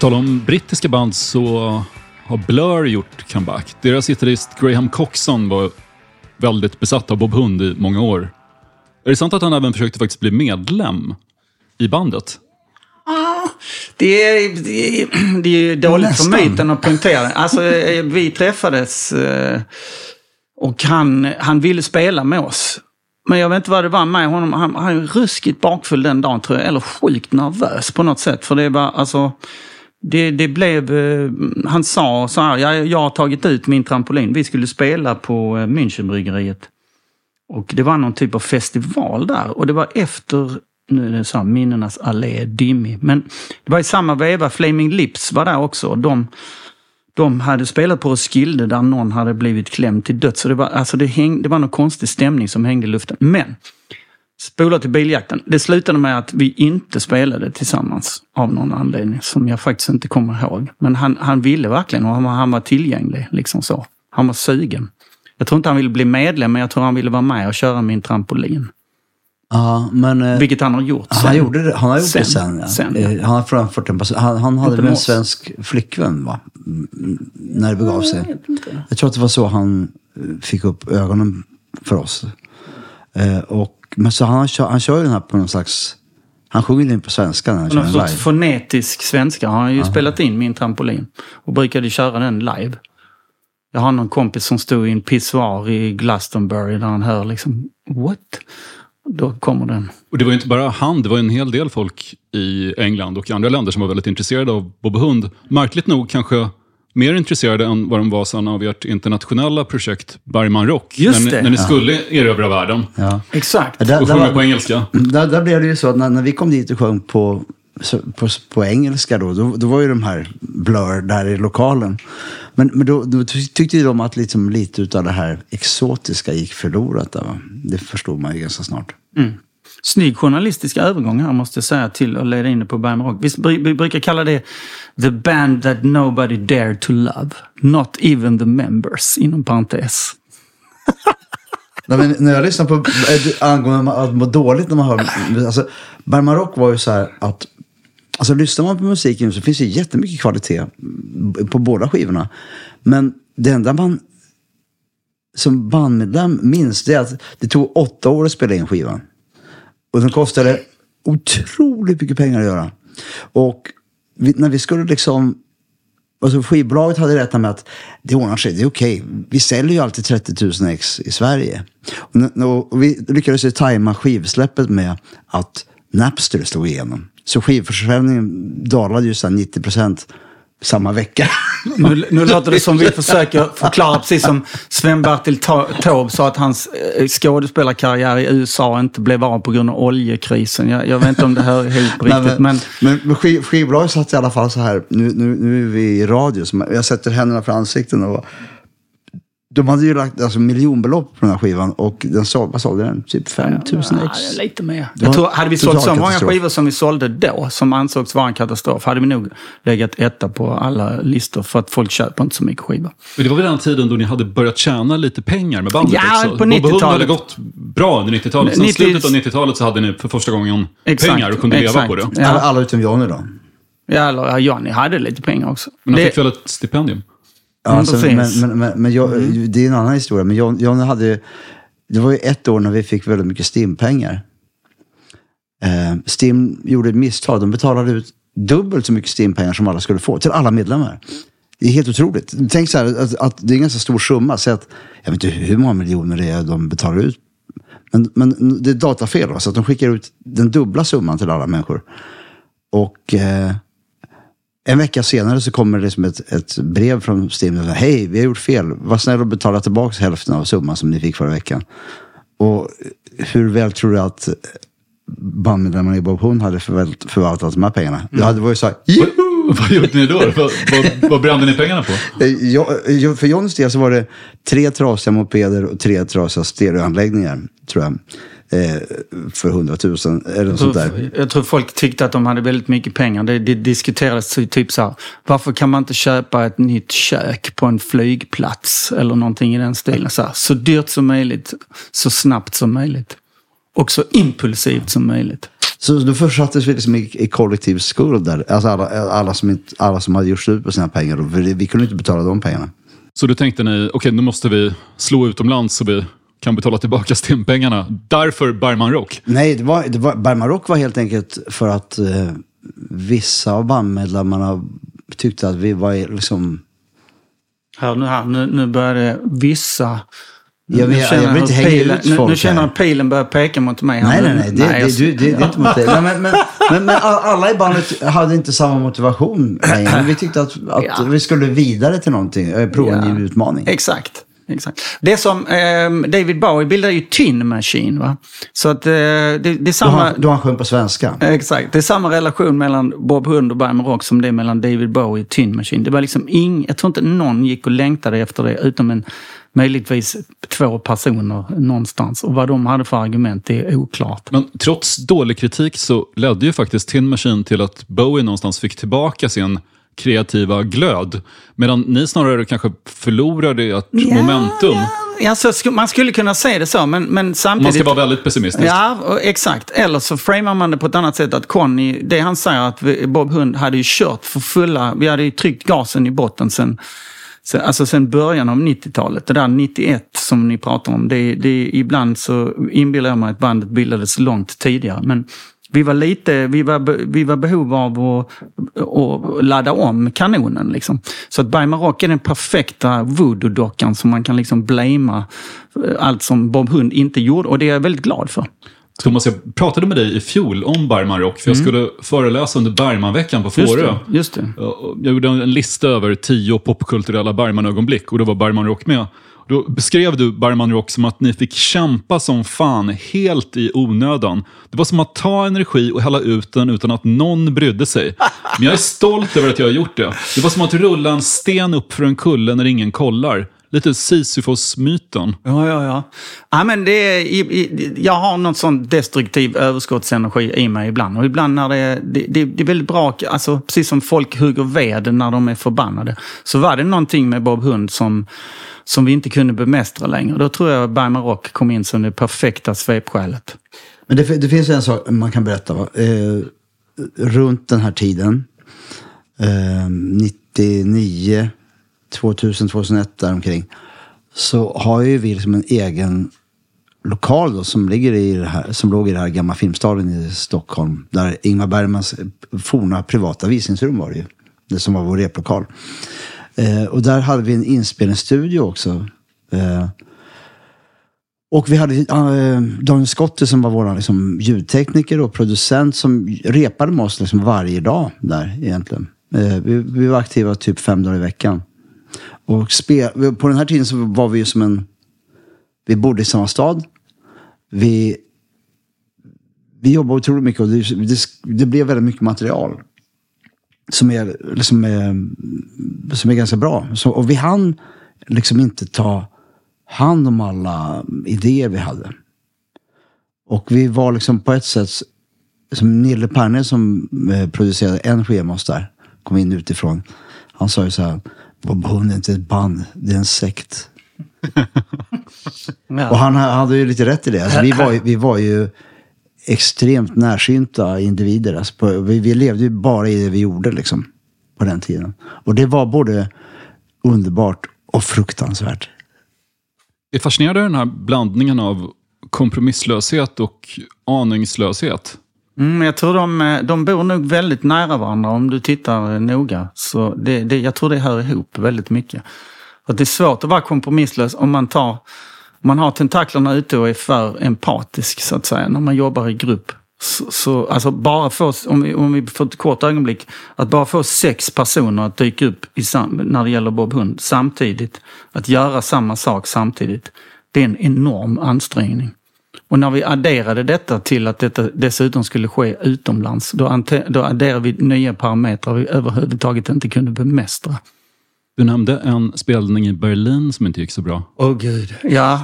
Tal om brittiska band så har Blur gjort comeback. Deras gitarrist Graham Coxon var väldigt besatt av Bob Hund i många år. Är det sant att han även försökte faktiskt bli medlem i bandet? Det är, det är, det är dåligt Nästan. för myten att poängtera. Alltså, vi träffades eh, och han, han ville spela med oss. Men jag vet inte vad det var med honom. Han, han var ruskigt bakfull den dagen tror jag. Eller sjukt nervös på något sätt. För det var alltså... Det, det blev... Eh, han sa så här, jag, jag har tagit ut min trampolin. Vi skulle spela på eh, Münchenbryggeriet. Och det var någon typ av festival där. Och det var efter, nu är det så här, minnenas allé, dimmig. Men det var i samma veva, Flaming Lips var där också. De, de hade spelat på Roskilde där någon hade blivit klämd till döds. Så det var, alltså det, häng, det var någon konstig stämning som hängde i luften. Men, spola till biljakten. Det slutade med att vi inte spelade tillsammans av någon anledning som jag faktiskt inte kommer ihåg. Men han, han ville verkligen och han, var- han var tillgänglig. Liksom så. Han var sugen. Jag tror inte han ville bli medlem, men jag tror han ville vara med och köra min trampolin. Ja, men... eh, Vilket han har gjort Han, sen. gjorde det, han har gjort det Sen. sen. Ja. Sen. Eh, Han har framfört en person. Han, han hade väl en svensk flickvän va? Mm, När det begav sig. Jag tror att det var så han eh, fick upp ögonen för oss. Eh, och, men så han, kör, han kör ju den här på någon slags... Han sjunger den på svenska när han kör Någon den sorts live. fonetisk svenska har han ju spelat in min trampolin. Och brukade köra den live. Jag har någon kompis som stod i en pissoar i Glastonbury där han hör liksom What? Då kommer den. Och det var ju inte bara han, det var en hel del folk i England och andra länder som var väldigt intresserade av Bob Hund. Märkligt nog kanske mer intresserade än vad de var sen av ert internationella projekt Bergman Rock. Just när, ni- det. när ni skulle erövra världen Ja. Exakt. Där, och där, sjunga var- på engelska. där, där blev det ju så att när, när vi kom dit och sjöng på, på, på engelska då, då, då var ju de här Blur där i lokalen. Men, men då, då tyckte ju de att liksom lite av det här exotiska gick förlorat. Där, va? Det förstod man ju ganska snart. Snygg journalistisk övergång här måste jag säga till att leda in det på Bergman Rock. Vi, vi brukar kalla det the band that nobody dared to love. Not even the members, inom parentes. Nej, men när jag lyssnar på eh, angående att må dåligt när man hör... Alltså, Bergman Rock var ju så här att... Alltså lyssnar man på musiken så finns det jättemycket kvalitet på båda skivorna. Men det enda man som bandmedlem minns det är att det tog åtta år att spela in skivan. Och den kostade otroligt mycket pengar att göra. Och vi, när vi skulle liksom Alltså skivbolaget hade räknat med att det ordnar sig, det är okej. Vi säljer ju alltid 30 000 ex i Sverige. Och, och vi lyckades ju tajma skivsläppet med att Napster slog igenom. Så skivförsäljningen dalade ju så 90 procent samma vecka. Nu, nu låter det som vi försöker förklara, precis som Sven-Bertil Ta- Taube sa att hans eh, skådespelarkarriär i USA inte blev av på grund av oljekrisen. Jag, jag vet inte om det hör ihop riktigt, men... men, men skiv, skivbolaget satt i alla fall så här, nu, nu, nu är vi i radio, så jag sätter händerna för ansikten. Och, de hade ju lagt alltså, miljonbelopp på den här skivan och den såld, vad sålde den? Typ 5 000 ex. Ja, lite mer. Jag tror, hade vi sålt så många skivor som vi sålde då, som ansågs vara en katastrof, hade vi nog legat etta på alla listor för att folk köper inte så mycket skivor. Men det var väl den tiden då ni hade börjat tjäna lite pengar med bandet Ja, också? på Bob Hund 90-talet. hade gått bra under 90-talet. Sen 90 slutet av 90-talet så hade ni för första gången pengar och kunde leva exakt. på det. Alla, Ja, alla utom Johnny då. ja, eller ja, Johnny hade lite pengar också. Men han Det- fick väl ett stipendium? Ja, Mm, alltså, men men, men, men jag, det är en annan historia. Men John, Johnny hade Det var ju ett år när vi fick väldigt mycket Stim-pengar. Eh, Stim gjorde ett misstag. De betalade ut dubbelt så mycket Stim-pengar som alla skulle få. Till alla medlemmar. Det är helt otroligt. Tänk så här att, att det är en ganska stor summa. Så att, jag vet inte hur många miljoner det är de betalar ut. Men, men det är datafel. Så att de skickar ut den dubbla summan till alla människor. Och eh, en vecka senare så kommer det liksom ett, ett brev från Stim. Hej, vi har gjort fel. Var snäll och betala tillbaka hälften av summan som ni fick förra veckan. Och hur väl tror du att bandmedlemmarna i Bob Hund hade förvalt, förvaltat de här pengarna? Ja, det var ju så här! Vad gjorde ni då? vad, vad, vad brände ni pengarna på? Eh, jag, jag, För Johns del så var det tre trasiga mopeder och tre trasiga stereoanläggningar, tror jag. Eh, för 100 000 eller något sånt där. Jag tror folk tyckte att de hade väldigt mycket pengar. Det, det diskuterades ty- typ så här, varför kan man inte köpa ett nytt kök på en flygplats eller någonting i den stilen? Så, här, så dyrt som möjligt, så snabbt som möjligt. Och så impulsivt som möjligt. Så då försattes vi liksom i, i kollektiv skuld där. Alltså alla, alla, som inte, alla som hade gjort slut på sina pengar. Då, det- vi kunde inte betala de pengarna. Så då tänkte ni, okej nu måste vi slå utomlands så vi kan betala tillbaka stimpengarna. Därför Bergman Rock. Nej, det var, det var, Bergman Rock var helt enkelt för att eh, vissa av bandmedlemmarna tyckte att vi var liksom... Hör nu här, nu, nu börjar det vissa... Jag vill- Nu känner jag vill inte hänga pilen, ut nu, folk nu känner här. jag att pilen börjar peka mot mig. här Nej, nu. nej, nej. Det, det, jag- du, det, det är inte mot dig. Nej, men, men, men, men alla i bandet hade inte samma motivation längre. Men Vi tyckte att, att Ja. vi skulle vidare till någonting. eh, Prova en Ja. ny utmaning. Exakt. Exakt. Det som eh, David Bowie bildade ju Tin Machine. Va? Så att eh, det, det är samma... då han sjöng på svenska. Exakt. Det är samma relation mellan Bob Hund och Bergman Rock som det är mellan David Bowie och Tin Machine. Det var liksom ing, jag tror inte någon gick och längtade efter det utom en, möjligtvis två personer någonstans. Och vad de hade för argument, det är oklart. Men trots dålig kritik så ledde ju faktiskt Tin Machine till att Bowie någonstans fick tillbaka sin kreativa glöd. Medan ni snarare kanske förlorade ert momentum. Ja, så sk- man skulle kunna säga det så, men, men samtidigt... Man ska vara väldigt pessimistisk. Ja, exakt. Eller så framar man det på ett annat sätt. Att Conny, det han säger att vi, Bob Hund hade ju kört för fulla, vi hade ju tryckt gasen i botten sen, sen, alltså sen början av 90-talet. Det där 91 som ni pratar om, det, det, ibland så inbillar jag mig att bandet bildades långt tidigare. Men vi var lite, vi var, vi var behov av att, att ladda om kanonen. Liksom. Så att Rock är den perfekta voodoo-dockan som man kan liksom blamea allt som Bob Hund inte gjorde. Och det är jag väldigt glad för. Thomas, jag pratade med dig i fjol om Bergman Rock, för jag skulle föreläsa under Bergmanveckan på Mm. Just Fårö. det. Just det. Ja, Jag gjorde en lista över tio popkulturella Bergman-ögonblick och då var Bergman Rock med. Då beskrev du Bergman Rock som att ni fick kämpa som fan helt i onödan. Det var som att ta energi och hälla ut den utan att någon brydde sig. Men jag är stolt över att jag har gjort det. Det var som att rulla en sten upp för en kulle när ingen kollar. Lite Sisyfos-myten. Ja, ja, ja. ja men det är, jag har någon sån destruktiv överskottsenergi i mig ibland. Och ibland när det är, det, det, det är väldigt bra, alltså, precis som folk hugger ved när de är förbannade. Så var det någonting med Bob Hund som, som vi inte kunde bemästra längre. Då tror jag Bergman Rock kom in som det perfekta svepskälet. Men det, det finns en sak man kan berätta. Va? Eh, runt den här tiden, eh, 99, 2000, 2001 däromkring, så har ju vi liksom en egen lokal då, som, ligger i det här, som låg i det här gamla Filmstaden i Stockholm. Där Ingmar Bergmans forna privata visningsrum var det ju. Det som var vår replokal. Eh, och där hade vi en inspelningsstudio också. Eh, och vi hade äh, Daniel Skotte som var vår liksom, ljudtekniker och producent som repade med oss liksom, varje dag där egentligen. Eh, vi, vi var aktiva typ fem dagar i veckan. Och spe, på den här tiden så var vi ju som en... Vi bodde i samma stad. Vi, vi jobbade otroligt mycket och det, det, det blev väldigt mycket material. Som är, liksom, är, som är ganska bra. Så, och vi hann liksom inte ta hand om alla idéer vi hade. Och vi var liksom på ett sätt, som Nille Perne som eh, producerade en skiva med oss där, kom in utifrån. Han sa ju så här, Hund är inte ett band, det är en sekt. Och han hade ju lite rätt i det. Alltså, vi, var, ju- vi var ju extremt närsynta individer. Alltså, på, vi, vi levde ju bara i det vi gjorde liksom, på den tiden. Och det var både underbart och fruktansvärt. Jag är fascinerad av den här blandningen av kompromisslöshet och aningslöshet. Mm, jag tror de, eh, de bor nog väldigt nära varandra om du tittar eh, noga. Så det, det, jag tror det hör ihop väldigt mycket. Att det är svårt att vara kompromisslös om man, tar, om man har tentaklerna ute och är för empatisk så att säga när man jobbar i grupp. Så, så, alltså bara få, om vi, om vi får ett kort ögonblick, att bara få sex personer att dyka upp i sam, när det gäller Bob Hund samtidigt, att göra samma sak samtidigt, det är en enorm ansträngning. Och när vi adderade detta till att detta dessutom skulle ske utomlands, då, då adderade vi nya parametrar vi överhuvudtaget inte kunde bemästra. Du nämnde en spelning i Berlin som inte gick så bra. Åh gud. Ja,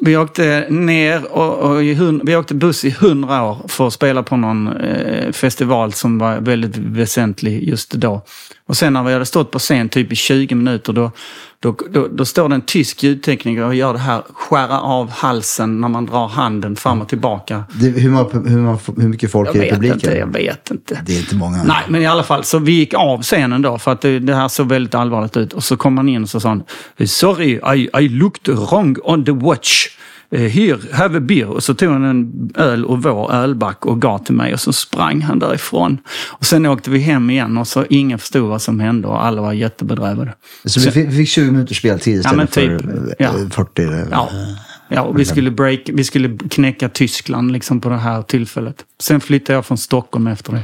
vi åkte ner och, och i hun, vi åkte buss i hundra år för att spela på någon eh, festival som var väldigt väsentlig just då. Och sen när vi hade stått på scen typ i 20 minuter då, då, då, då står det en tysk ljudtekniker och gör det här skära av halsen när man drar handen fram och tillbaka. Det, hur, många- hur, många- hur mycket folk Jag är i publiken? inte, jag vet inte. Det är inte många. Nej, men i alla fall. Så vi gick av scenen då för att det, det här såg väldigt allvarligt ut. Och så kom han in och så sa han Sorry, I, I looked wrong on the watch. Eh, Here, have a beer. Och så tog han en öl och vår ölback och gav till mig och så sprang han därifrån. Och sen åkte vi hem igen och så ingen förstod vad som hände och alla var jättebedrövade. Så vi fick, vi fick 20 minuters speltid istället men typ, för eh, ja. 40. eller- Ja, ja och vi skulle, break, vi skulle knäcka Tyskland liksom på det här tillfället. Sen flyttade jag från Stockholm efter det.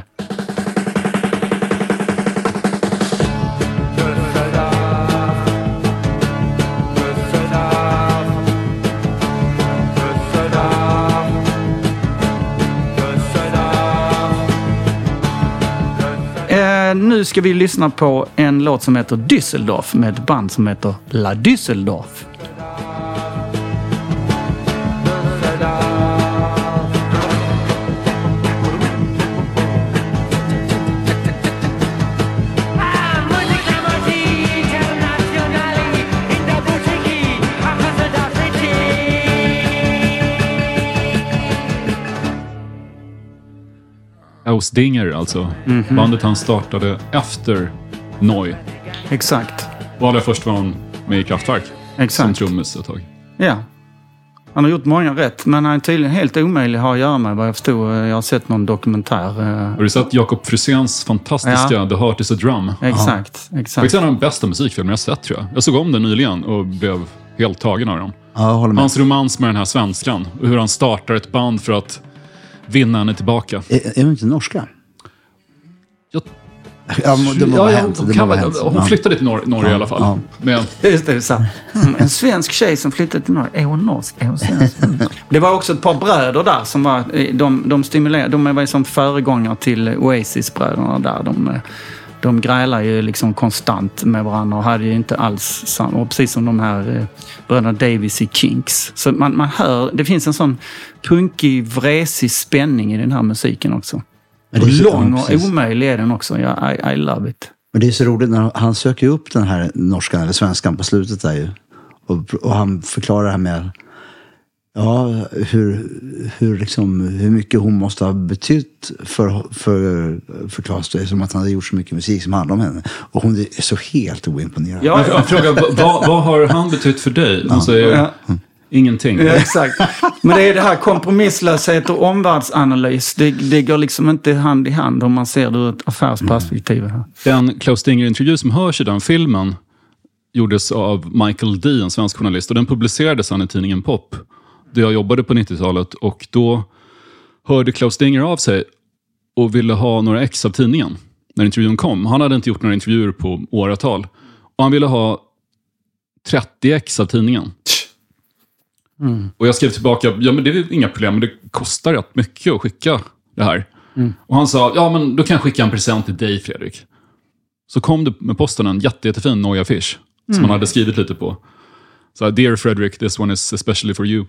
Nu ska vi lyssna på en låt som heter Düsseldorf med ett band som heter La Düsseldorf. Ausdinger alltså. Mhm. Bandet han startade efter Neu. Exakt. Och allra först var han med i Kraftwerk. Som Exakt. trummis ett tag. Ja. Han har gjort många rätt, men han är tydligen helt omöjlig att ha att göra med vad jag förstod. Jag har sett någon dokumentär. eh, Har du sett Jakob Fruséns fantastiska Ja. The Heart is a Drum? Exakt, Det är exakt. en av de bästa musikfilmer jag sett tror jag. Jag såg om den nyligen och blev helt tagen av den. Ja, håller med. Hans romans med den här svenskan och hur han startar ett band för att vinna henne tillbaka. Är, är de inte norska? Jag, Ja, det må ja, ha ja, hänt. hon väl- hänt. hon Ja. flyttade till Nor- Norge i alla fall. Ja. Men, Just det, så. Mm, En svensk tjej som flyttade till Norge. Är hon norsk? Är hon svensk? Mm. Det var också ett par bröder där som var, eh, de, de stimulerade, de var som föregångare till Oasis-bröderna där. De, eh, de grälade ju liksom konstant med varandra och hade ju inte alls samma, och precis som de här eh, bröderna Davis i Kinks. Så man, man hör, det finns en sån punkig, vresig spänning i den här musiken också. Men Och det är så- lång och omöjlig är den också. Ja, I, I love it. Men det är så roligt när han söker upp den här norskan eller svenskan på slutet där ju. Och, och han förklarar det här med ja, hur, hur, liksom, hur mycket hon måste ha betytt för, för, för Claes. Det är som att han hade gjort så mycket musik som handlar om henne. Och hon är så helt oimponerad. Ja, jag frågar, vad, vad, har han betytt för dig? Hon säger Ja. ingenting. Ja, exakt. Men det är det här kompromisslöshet och omvärldsanalys. Det, det går liksom inte hand i hand om man ser det ur ett affärsperspektiv. Här. Den Klaus Stinger-intervju som hörs i den filmen gjordes av Michael D, en svensk journalist, och den publicerades sen i tidningen Pop, där jag jobbade på 90-talet. Och då hörde Klaus Stinger av sig och ville ha några ex av tidningen när intervjun kom. Han hade inte gjort några intervjuer på åratal. Och han ville ha 30 ex av tidningen. Och jag skrev tillbaka, ja men det är inga problem, men det kostar rätt mycket att skicka det här. Och han sa, ja men då kan jag skicka en present till dig Fredrik. Så kom det med posten en jätte, jättefin Noja-affisch som han hade skrivit lite på. Så Dear Fredrik, this one is especially for you.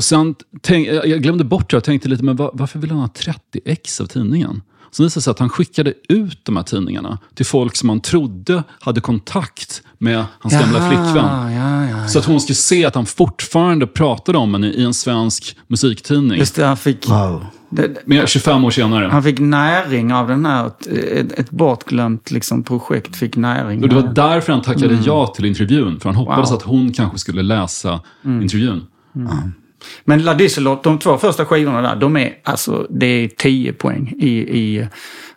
Och sen, tänk, jag glömde bort det och tänkte lite, men va- varför vill han ha 30 ex av tidningen? Så visade det sig att han skickade ut de här tidningarna till folk som han trodde hade kontakt med hans gamla flickvän. Ja, ja. Så att hon skulle se att han fortfarande pratade om henne i en svensk musiktidning. Just det, han fick, Wow. det, Men 25 år senare. han fick näring av den här, ett, ett bortglömt liksom, projekt fick näring. Och det var därför han tackade Mm. ja till intervjun. För han hoppades Wow. att hon kanske skulle läsa Mm. intervjun. Men La Disselot, de två första skivorna där, de är, alltså, det är 10 poäng i, i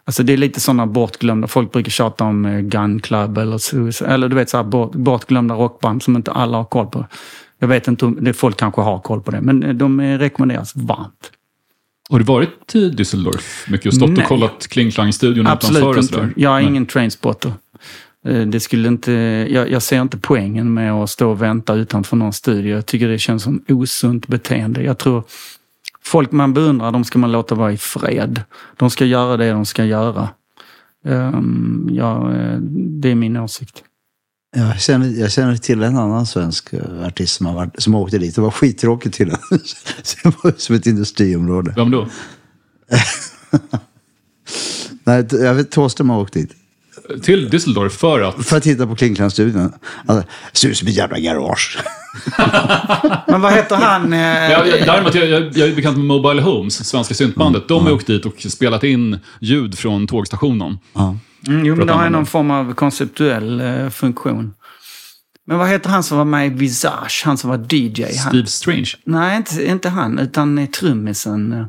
Alltså det är lite sådana bortglömda, folk brukar tjata om eh, Gun Club eller, så- eller du vet så här bort, bortglömda rockband som inte alla har koll på. Jag vet inte om, det, folk kanske har koll på det, men eh, de eh, rekommenderas varmt. Har du varit i Düsseldorf mycket och stått Nej. och kollat Kling Klang-studion utanför? Absolut inte. Jag är Nej. ingen trainspotter. Eh, Det skulle inte, jag, jag ser inte poängen med att stå och vänta utanför någon studio. Jag tycker det känns som osunt beteende. Jag tror folk man beundrar, de ska man låta vara i fred. De ska göra det de ska göra. Um, ja, eh, det är min åsikt. Jag känner, jag känner till en annan svensk eh, artist som har, varit, som har åkt dit. Det var skittråkigt till det var som ett industriområde. Vem då? Nej, jag vet Thåström har åkt dit. Till Düsseldorf för att... För att titta på Klingkland-studion. Alltså, ser ut som ett jävla garage. Men vad heter han? eh, Jag, jag, däremot, jag, jag, jag är bekant med Mobile Homes, svenska syntbandet. De har åkt dit och spelat in ljud från tågstationen. Ja. Mm, jo, men det har någon form av konceptuell eh, funktion. Men vad heter han som var med i Visage? Han som var DJ? Han, Steve Strange. Nej, inte, inte han, utan eh, trummisen.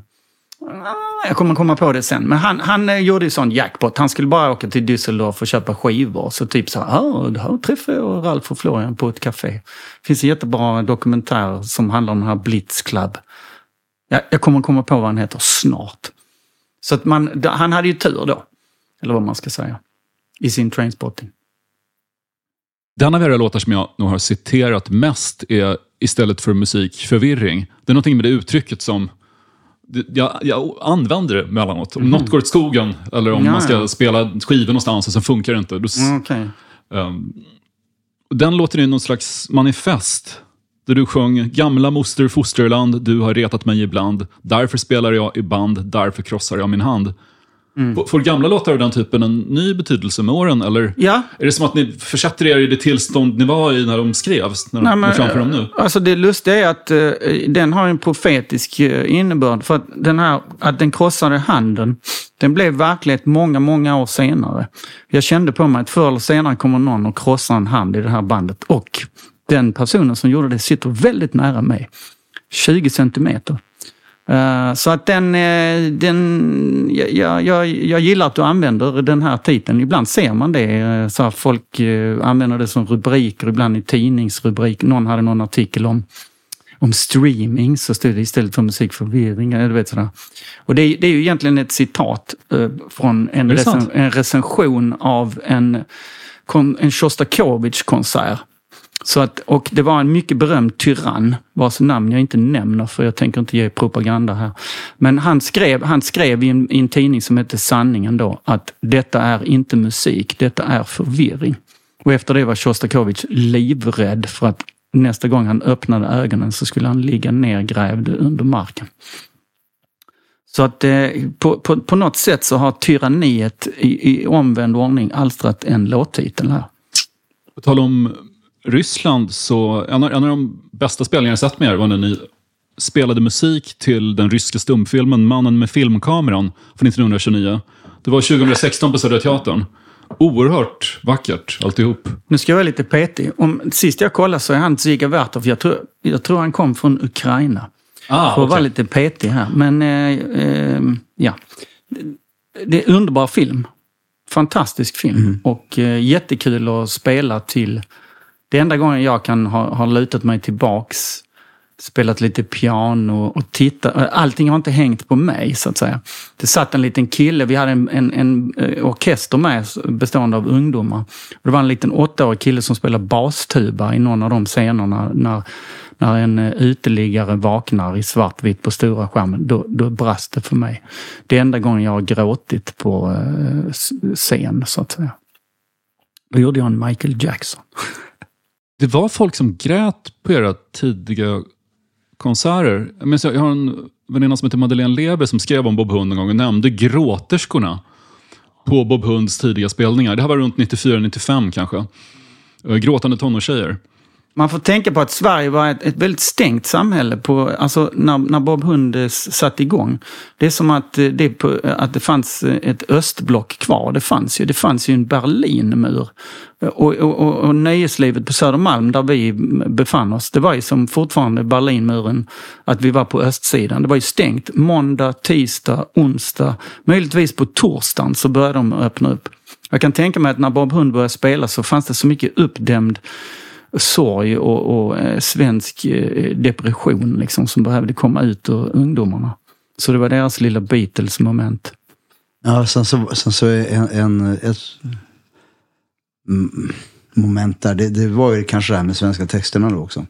Jag kommer komma på det sen. Men han, han eh, gjorde ju sån jackpot. Han skulle bara åka till Düsseldorf och köpa skivor. Så typ så här, här träffade jag Ralf och Florian på ett café. Det finns en jättebra dokumentär som handlar om den här Blitz Club. Jag, jag kommer komma på vad han heter snart. Så att man, han hade ju tur då. Eller vad man ska säga. I sin trainspotting. Den av era låtar som jag nog har citerat mest är istället för musikförvirring. Det är någonting med det uttrycket som jag, jag använder det emellanåt. Om något går åt skogen eller om Mhm. Ja, man ska ja. spela skivor någonstans och sen funkar det inte. Då, Mm, Okej. ehm, och den låter är någon slags manifest. Där du sjöng Gamla moster fosterland, du har retat mig ibland. Därför spelar jag i band, därför krossar jag min hand. Mm. Får- gamla låtar av den typen en ny betydelse med åren? Eller Ja, är det som att ni försätter er i det tillstånd ni var i när de skrevs? När de Nej, men, är framför dem nu? Alltså det lustiga är att eh, den har en profetisk eh, innebörd. För att den här, att den krossade handen, den blev verklighet många, många år senare. Jag kände på mig att förr eller senare kommer någon att krossa en hand i det här bandet. Och den personen som gjorde det sitter väldigt nära mig. 20 centimeter. Eh, Så att den, eh, den jag, jag, jag, gillar att du använder den här titeln. Ibland ser man det. eh, Så folk använder det som rubriker, ibland i tidningsrubrik. Någon hade någon artikel om, om streaming så stod det istället för musikförvirring. Du vet, sådär. Och det, är- det är ju egentligen ett citat från en, recen, en recension av en, en Shostakovich-konsert. Så att, och det var en mycket berömd tyrann, vars namn jag inte nämner för jag tänker inte ge propaganda här. Men han skrev, han skrev i, en, i en tidning som hette Sanningen då att detta är inte musik, detta är förvirring. Och efter det var Sjostakovitj livrädd för att nästa gång han öppnade ögonen så skulle han ligga nergrävd under marken. Så att eh, på, på, på något sätt så har tyranniet i, i omvänd ordning alstrat en låttitel här. På tal om Ryssland, så en av, en av de bästa spelningarna jag sett med er var när ni spelade musik till den ryska stumfilmen Mannen med filmkameran från 1929. Det var 2016 på Södra Teatern. Oerhört vackert alltihop. Nu ska jag vara lite petig. Om, sist jag kollade så är han Ziga Vertov. Jag tror, jag tror han kom från Ukraina. Ah, För att vara okej. lite petig här. Men eh, eh, ja. Det är en underbar film. Fantastisk film. Och eh, jättekul att spela till. Det enda gången jag kan ha, ha lutat mig tillbaks, spelat lite piano och tittat. Allting har inte hängt på mig så att säga. Det satt en liten kille, vi hade en, en, en eh, orkester med bestående av ungdomar. Och det var en liten åttaårig kille som spelade bastuba i någon av de scenerna när, när en eh, uteliggare vaknar i svartvitt på stora skärmen. Då, då brast det för mig. Det är enda gången jag har gråtit på eh, scen så att säga. Då gjorde jag en Michael Jackson. Det var folk som grät på era tidiga konserter. Jag, jag har en väninna som heter Madeleine Leber som skrev om Bob Hund en gång och nämnde gråterskorna på Bob Hunds tidiga spelningar. Det här var runt 94-95 kanske. Eh, gråtande tonårstjejer. Man får tänka på att Sverige var ett, ett väldigt stängt samhälle på, alltså när, när Bob Hund satt satte igång. Det är som att, eh, det, på, eh, att det fanns eh, ett östblock kvar. Det fanns ju, det fanns ju en Berlinmur. Och, och, och, och nöjeslivet på Södermalm där vi befann oss, det var ju som fortfarande Berlinmuren, att vi var på östsidan. Det var ju stängt måndag, tisdag, onsdag. Möjligtvis på torsdagen så började de öppna upp. Jag kan tänka mig att när Bob Hund började spela så fanns det så mycket uppdämd sorg och, och eh, svensk eh, depression liksom, som behövde komma ut ur ungdomarna. Så det var deras lilla Beatles-moment. Ja, sen så, sen så är en, en, ett moment där, det, det var ju kanske det här med svenska texterna då också.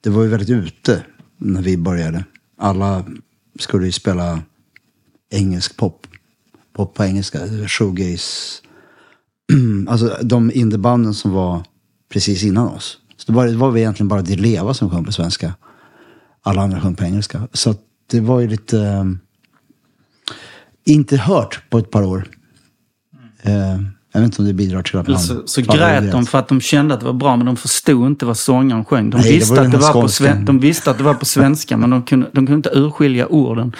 Det var ju väldigt ute när vi började. Alla skulle ju spela engelsk pop. Pop på engelska, shoegaze. alltså de indiebanden som var precis innan oss. Så det var, det var egentligen bara Di Leva som sjöng på svenska. Alla andra sjöng på engelska. Så det var ju lite... eh, inte hört på ett par år. Eh, jag vet inte om det bidrar till att man... Så, så grät de för att de kände att det var bra men de förstod inte vad sångaren sjöng. De, Nej, det visste, var att det var på sven- de visste att det var på svenska men de kunde, de kunde inte urskilja orden.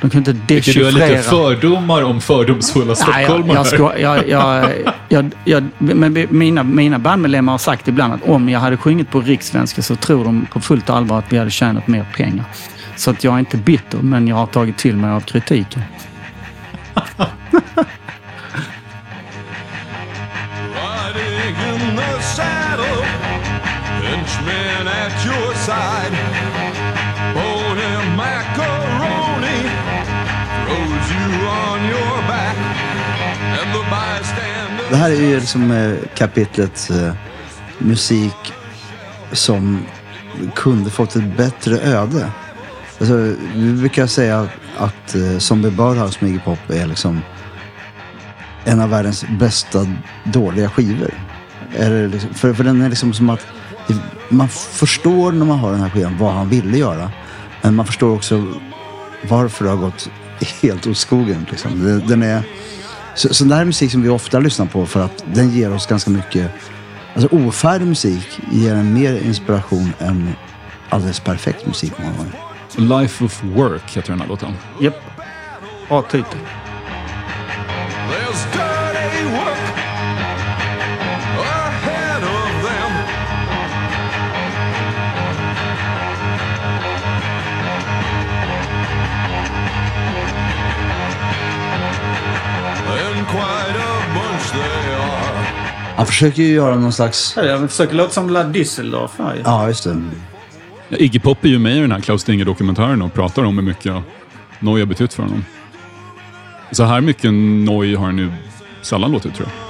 De kunde inte Vilket du har lite dechiffrera. fördomar om fördomsfulla Nej, jag, stockholmare. jag, ska, jag, jag, jag, jag, men mina, mina bandmedlemmar har sagt ibland att om jag hade sjungit på rikssvenska så tror de på fullt allvar att vi hade tjänat mer pengar. Så att jag är inte bitter, men jag har tagit till mig av kritiken. You on your back, and the. Det här är ju liksom eh, kapitlet eh, musik som kunde fått ett bättre öde. Alltså, vi brukar säga att, eh, Zombie Birdhouse med Iggy Pop är liksom en av världens bästa dåliga skivor. Liksom, för, för den är liksom som att man förstår när man hör den här skivan vad han ville göra. Men man förstår också varför det har gått helt åt skogen. Liksom. Den, är, så, så det här är musik som vi ofta lyssnar på för att den ger oss ganska mycket... Alltså ofärdig musik ger en mer inspiration än alldeles perfekt musik många gånger. Life of Work heter den här låten. Japp. Bra titel. Han försöker ju göra någon slags... Jag försöker låta som La Düsseldorf här. Ja, just det. Ja, Iggy Pop är ju med i den här Klaus Dinger-dokumentären och pratar om hur mycket Noi har betytt för honom. Så här mycket Noi har han ju sällan låtit tror jag.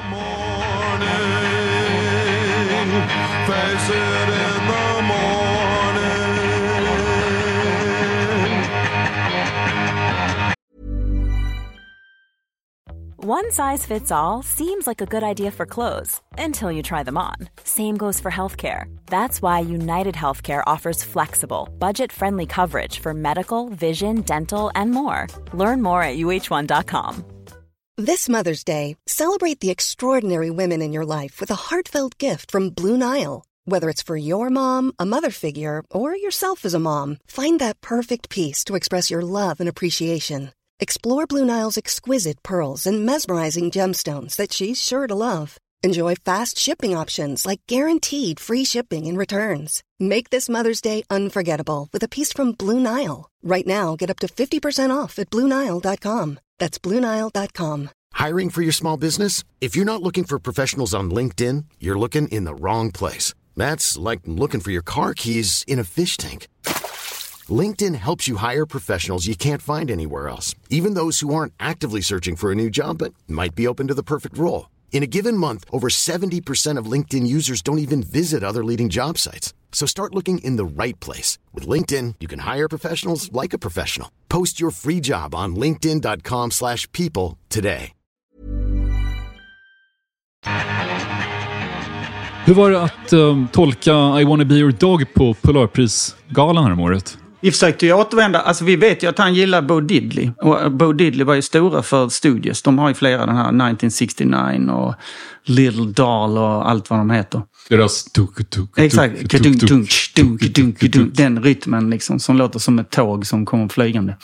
One size fits all seems like a good idea for clothes until you try them on. Same goes for healthcare. That's why United Healthcare offers flexible, budget friendly coverage for medical, vision, dental, and more. Learn more at uh1.com. This Mother's Day, celebrate the extraordinary women in your life with a heartfelt gift from Blue Nile. Whether it's for your mom, a mother figure, or yourself as a mom, find that perfect piece to express your love and appreciation. Explore Blue Nile's exquisite pearls and mesmerizing gemstones that she's sure to love. Enjoy fast shipping options like guaranteed free shipping and returns. Make this Mother's Day unforgettable with a piece from Blue Nile. Right now, get up to 50% off at BlueNile.com. That's BlueNile.com. Hiring for your small business? If you're not looking for professionals on LinkedIn, you're looking in the wrong place. That's like looking for your car keys in a fish tank. LinkedIn helps you hire professionals you can't find anywhere else, even those who aren't actively searching for a new job but might be open to the perfect role. In a given month, over 70% of LinkedIn users don't even visit other leading job sites. So start looking in the right place. With LinkedIn, you can hire professionals like a professional. Post your free job on linkedin.com/people slash people today. Hur var det att um, tolka I wanna be your dog på Polarprisgalan häromåret? Vi försökte ju återvända, alltså vi vet ju att han gillar Bo Diddley. Och Bo Diddley var ju stora för Studios. De har ju flera, den här 1969 och Little Doll och allt vad de heter. Deras tuk tuk tuk Exakt, kadunk, dunk, dunk, dunk, dunk. den rytmen liksom som låter som ett tåg som kommer flygande.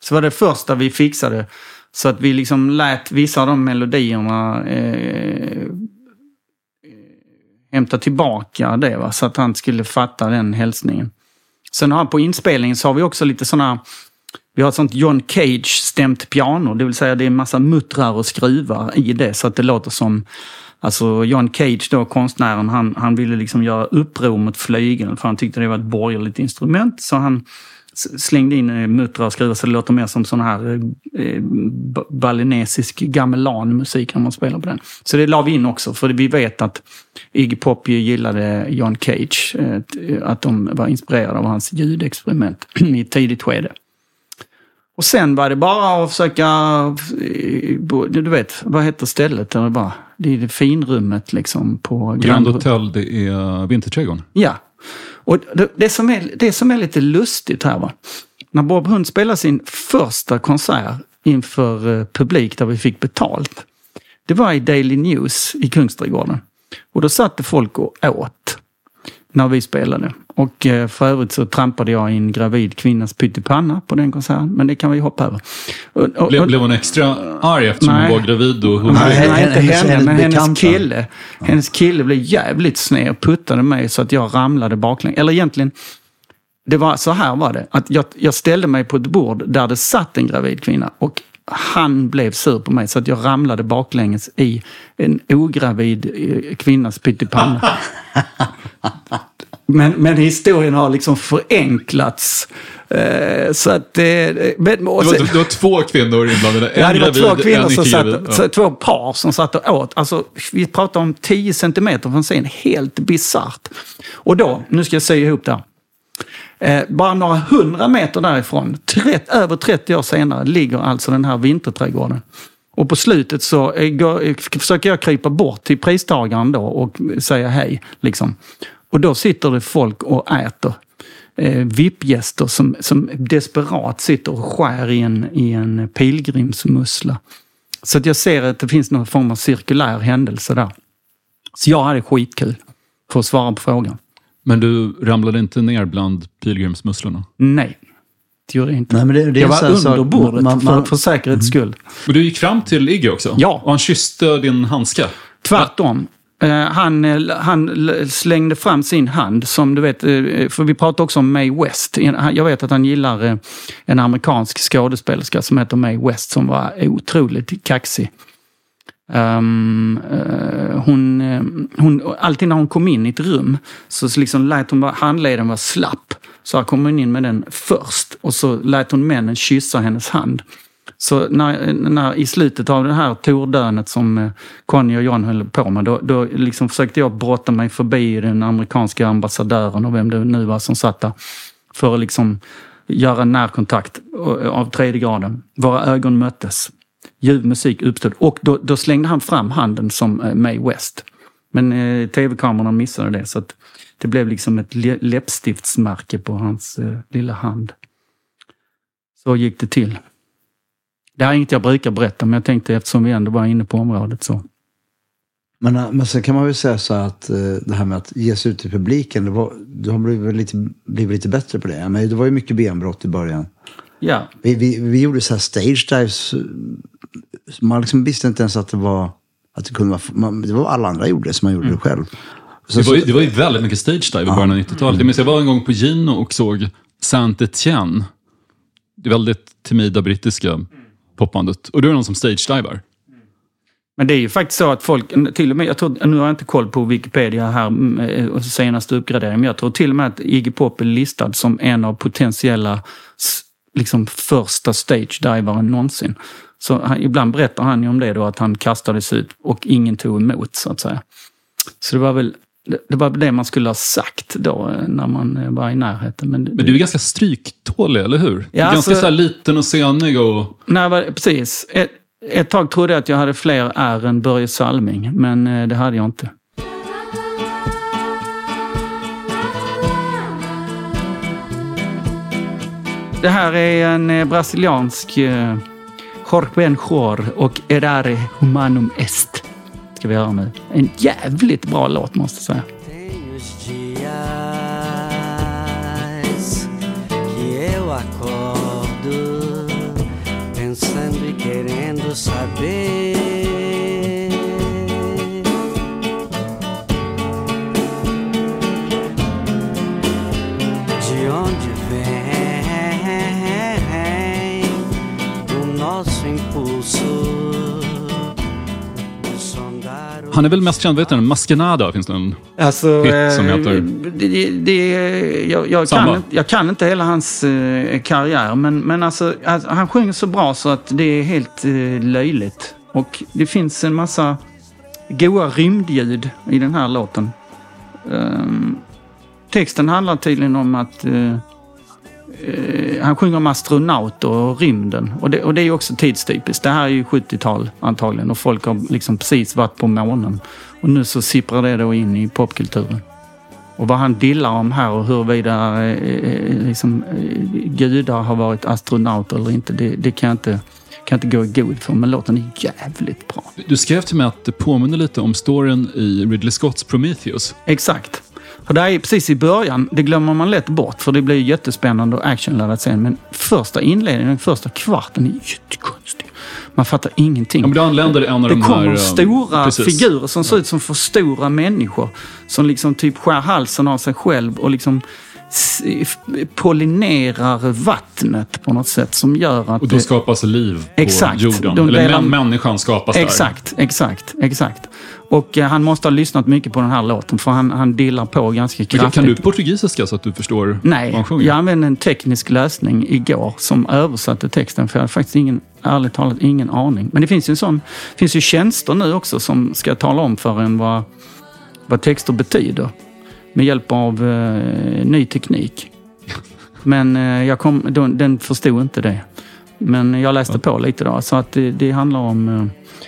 Så var det första vi fixade. Så att vi liksom lät vissa av de melodierna eh, hämta tillbaka det. Va? Så att han skulle fatta den hälsningen. Sen har på inspelningen så har vi också lite sådana vi har ett sånt John Cage-stämt piano, det vill säga det är en massa muttrar och skruvar i det så att det låter som Alltså John Cage då, konstnären, han, han ville liksom göra uppror mot flygeln för han tyckte det var ett borgerligt instrument. Så han slängde in eh, muttrar och skruvar så det låter mer som sån här eh, ba- balinesisk gamelan-musik när man spelar på den. Så det la vi in också, för vi vet att Iggy Pop gillade John Cage. Eh, att de var inspirerade av hans ljudexperiment i ett tidigt skede. Och sen var det bara att försöka, eh, du vet, vad heter stället? Där det, bara, det är det finrummet liksom på Grand Hotel, det är Vinterträdgården. Ja. Och det, det, som är, det som är lite lustigt här va. När Bob Hund spelade sin första konsert inför eh, publik där vi fick betalt. Det var i Daily News i Kungsträdgården. Och då satt det folk och åt när vi spelade. Och eh, för övrigt så trampade jag en gravid kvinnas pyttipanna på den konserten. Men det kan vi hoppa över. Och, och, Blev, blev hon extra arg eftersom Nej. hon var gravid och hungrig? Nej, Hennes- nej, inte henne, men hennes kille. Hennes kille blev jävligt sned och puttade mig så att jag ramlade baklänges. Eller egentligen, det var så här var det. Att jag, jag ställde mig på ett bord där det satt en gravid kvinna och han blev sur på mig så att jag ramlade baklänges i en ogravid eh, kvinnas pyttipanna. Men, men historien har liksom förenklats. Eh, så att... Eh, men, och Det sen- var, det var två kvinnor inblandade. En Ja, det var gravid, två kvinnor som satt. Ja. så, två par som satt och åt. Alltså, vi pratar om 10 centimeter från scen. Helt bisarrt. Och då, nu ska jag säga ihop det här. Eh, bara några hundra meter därifrån, trett, över 30 år senare, ligger alltså den här vinterträdgården. Och på slutet så eh, går, eh, försöker jag krypa bort till pristagaren då och säga hej. Liksom. Och då sitter det folk och äter. Eh, VIP-gäster som, som desperat sitter och skär i en, i en pilgrimsmussla. Så att jag ser att det finns någon form av cirkulär händelse där. Så jag hade skitkul, för att svara på frågan. Men du ramlade inte ner bland pilgrimsmusslorna? Nej, det gjorde jag inte. Nej, men det, det jag var under sak- bordet man- man- för, för säkerhets skull. Och du gick fram till Iggy också? Ja. Och han kysste din handske? Tvärtom. Eh, han, eh, han slängde fram sin hand som du vet, eh, för vi pratade också om Mae West. Jag vet att han gillar en amerikansk skådespelerska som heter Mae West som var otroligt kaxig. Um, uh, hon, eh, hon, alltid när hon kom in i ett rum så liksom lät hon bara, handleden vara slapp. Så här kom hon in med den först och så lät hon männen kyssa hennes hand. Så när, när, i slutet av det här tordönet som eh, Conny och John höll på med, då, då liksom försökte jag brotta mig förbi den amerikanska ambassadören och vem det nu var som satt där. För att liksom göra närkontakt av tredje graden. Våra ögon möttes. Ljuv musik uppstod och då, då slängde han fram handen som eh, Mae West. Men eh, tv-kamerorna missade det så att det blev liksom ett läppstiftsmärke på hans eh, lilla hand. Så gick det till. Det här är inget jag brukar berätta men jag tänkte eftersom vi ändå var inne på området så. Men, eh, men sen kan man väl säga så här att eh, det här med att ge sig ut i publiken, det var, du har blivit lite, blivit lite bättre på det. Men det var ju mycket benbrott i början. Ja, Vi, vi, vi gjorde så här stage dives. Man liksom visste inte ens att det var... Att det, kunde vara, man, det var alla andra gjorde det, så man gjorde det själv. Så, Det var, ju, det var ju väldigt mycket stage dive i början av 90-talet. Jag minns jag var en gång på Gino och såg Saint Etienne. Det väldigt timida brittiska popbandet. Och då är det någon som stage divar. Men det är ju faktiskt så att folk, till och med, jag tror, nu har jag inte koll på Wikipedia här mm, eh, senaste uppgradering, men jag tror till och med att Iggy Pop är listad som en av potentiella liksom första stage-divaren någonsin. Så han, ibland berättar han ju om det då, att han kastades ut och ingen tog emot så att säga. Så det var väl det, var det man skulle ha sagt då eh, när man eh, var i närheten. Men, Men du är ganska stryktålig, eller hur? Ja, ganska alltså- så liten och senig och... Nej, precis. Ett, ett tag trodde jag att jag hade fler R än Börje Salming, men eh, det hade jag inte. Det här är en eh, brasiliansk eh, Jor och Erare Humanum Est. Ska vi höra nu. En jävligt bra låt måste jag säga. Acordo pensando e querendo saber Han är väl mest känd, vet du, Maskenada finns det en... Alltså, Hit som eh, heter- det, det, jag, jag, kan, jag kan inte hela hans eh, karriär, men, men alltså, alltså, han sjunger så bra så att det är helt eh, löjligt. Och det finns en massa goa rymdljud i den här låten. Ehm, texten handlar tydligen om att eh, han sjunger om astronauter och rymden. Och det, och det är ju också tidstypiskt. Det här är ju 70-tal antagligen och folk har liksom precis varit på månen. Och nu så sipprar det då in i popkulturen. Och vad han dillar om här och huruvida eh, eh, liksom, eh, gudar har varit astronauter eller inte, det, det kan, jag inte, kan inte gå i god för. Men låten är jävligt bra. Du skrev till mig att det påminner lite om storyn i Ridley Scotts Prometheus. Exakt. För det är precis i början, det glömmer man lätt bort för det blir jättespännande och actionladdat sen. Men första inledningen, första kvarten är jättekonstig. Man fattar ingenting. Ja, men anländer en av Det de kommer här... eh, stora precis. figurer som ser ut som för stora människor. Som liksom typ skär halsen av sig själv och liksom pollinerar vattnet på något sätt som gör att... Och då det- skapas liv på Exakt. jorden. De Eller delar- män, människan skapas där. Exakt, exakt, exakt. Och eh, han måste ha lyssnat mycket på den här låten för han, han dillar på ganska Men kraftigt. Kan, kan du portugisiska så att du förstår vad Nej, han sjunger? jag använde en teknisk lösning igår som översatte texten för jag hade faktiskt ingen, ärligt talat ingen aning. Men det finns ju en sån, finns ju tjänster nu också som ska tala om för en vad, vad texter betyder. Med hjälp av eh, ny teknik. Men eh, jag kom, den, den förstod inte det. Men jag läste på lite då, så att det, det handlar om... Eh,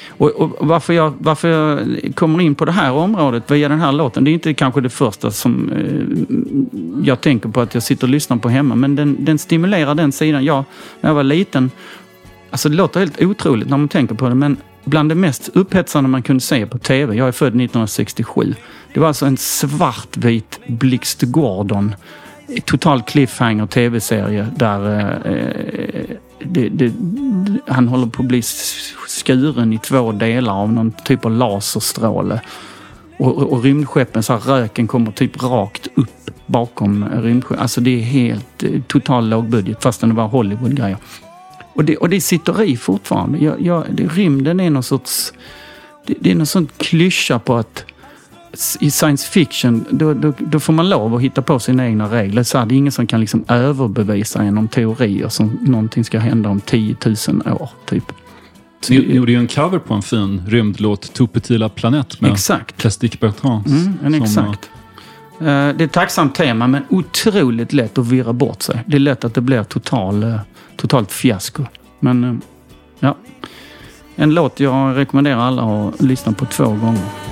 och, och varför, jag, varför jag kommer in på det här området via den här låten, det är inte kanske det första som eh, jag tänker på att jag sitter och lyssnar på hemma, men den, den stimulerar den sidan. Jag, när jag var liten, alltså det låter helt otroligt när man tänker på det, men bland det mest upphetsande man kunde se på TV, jag är född 1967, det var alltså en svartvit Blixt Gordon total cliffhanger tv-serie där eh, eh det, det, han håller på att bli skuren i två delar av någon typ av laserstråle. Och, och, och rymdskeppen, så här, röken kommer typ rakt upp bakom rymdskeppen. Alltså det är helt eh, total lågbudget fastän det var Hollywood-grejer. Och det, och det sitter i fortfarande. Jag, jag, det, rymden är någon sorts det, det är någon sån klyscha på att i science fiction, då, då, då får man lov att hitta på sina egna regler. Så här, det är ingen som kan liksom överbevisa en om teorier som någonting ska hända om 10 000 år. Typ. Ni, ni gjorde ju en cover på en fin rymdlåt, Tout petit la planète med Exakt. Plastic Bertrand. Mm, en som, exakt. Eh, Det är ett tacksamt tema men otroligt lätt att virra bort sig. Det är lätt att det blir total, eh, totalt fiasko. Men eh, ja, en låt jag rekommenderar alla att lyssna på två gånger.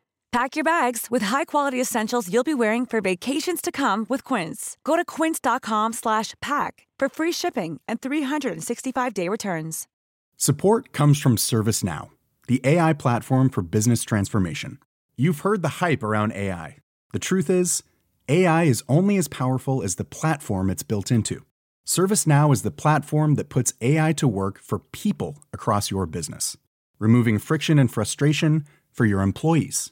Pack your bags with high-quality essentials you'll be wearing for vacations to come with Quince. Go to quince.com slash pack for free shipping and 365-day returns. Support comes from ServiceNow, the AI platform for business transformation. You've heard the hype around AI. The truth is, AI is only as powerful as the platform it's built into. ServiceNow is the platform that puts AI to work for people across your business, removing friction and frustration for your employees,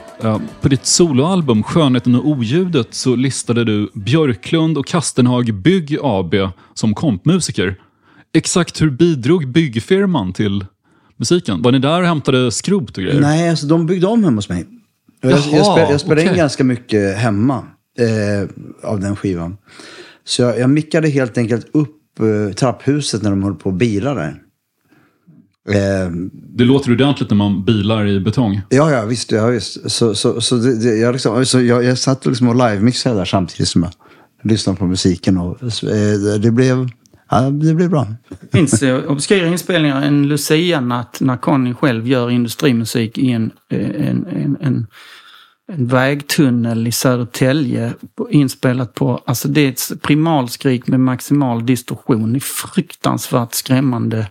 På ditt soloalbum Skönheten och oljudet så listade du Björklund och Kastenhag Bygg AB som kompmusiker. Exakt hur bidrog byggfirman till musiken? Var ni där och hämtade skrot och grejer? Nej, alltså de byggde om hemma hos mig. Och jag, Jaha, jag, spel, jag spelade in okej. ganska mycket hemma eh, av den skivan. Så jag, jag mickade helt enkelt upp eh, trapphuset när de höll på och. Eh, Det låter ordentligt när man bilar i betong. ja, ja, visst. Ja, visst. Så, så, så, det, det, jag, liksom, så jag, jag satt liksom och live-mixade där samtidigt som jag lyssnade på musiken. Och, eh, det, blev, ja, det blev bra. Det finns eh, obskyra inspelningar. En Lucia-natt när Conny själv gör industrimusik i en, eh, en, en, en, en vägtunnel i Södertälje. Inspelat på, alltså det är ett primalskrik med maximal distorsion. Det är fruktansvärt skrämmande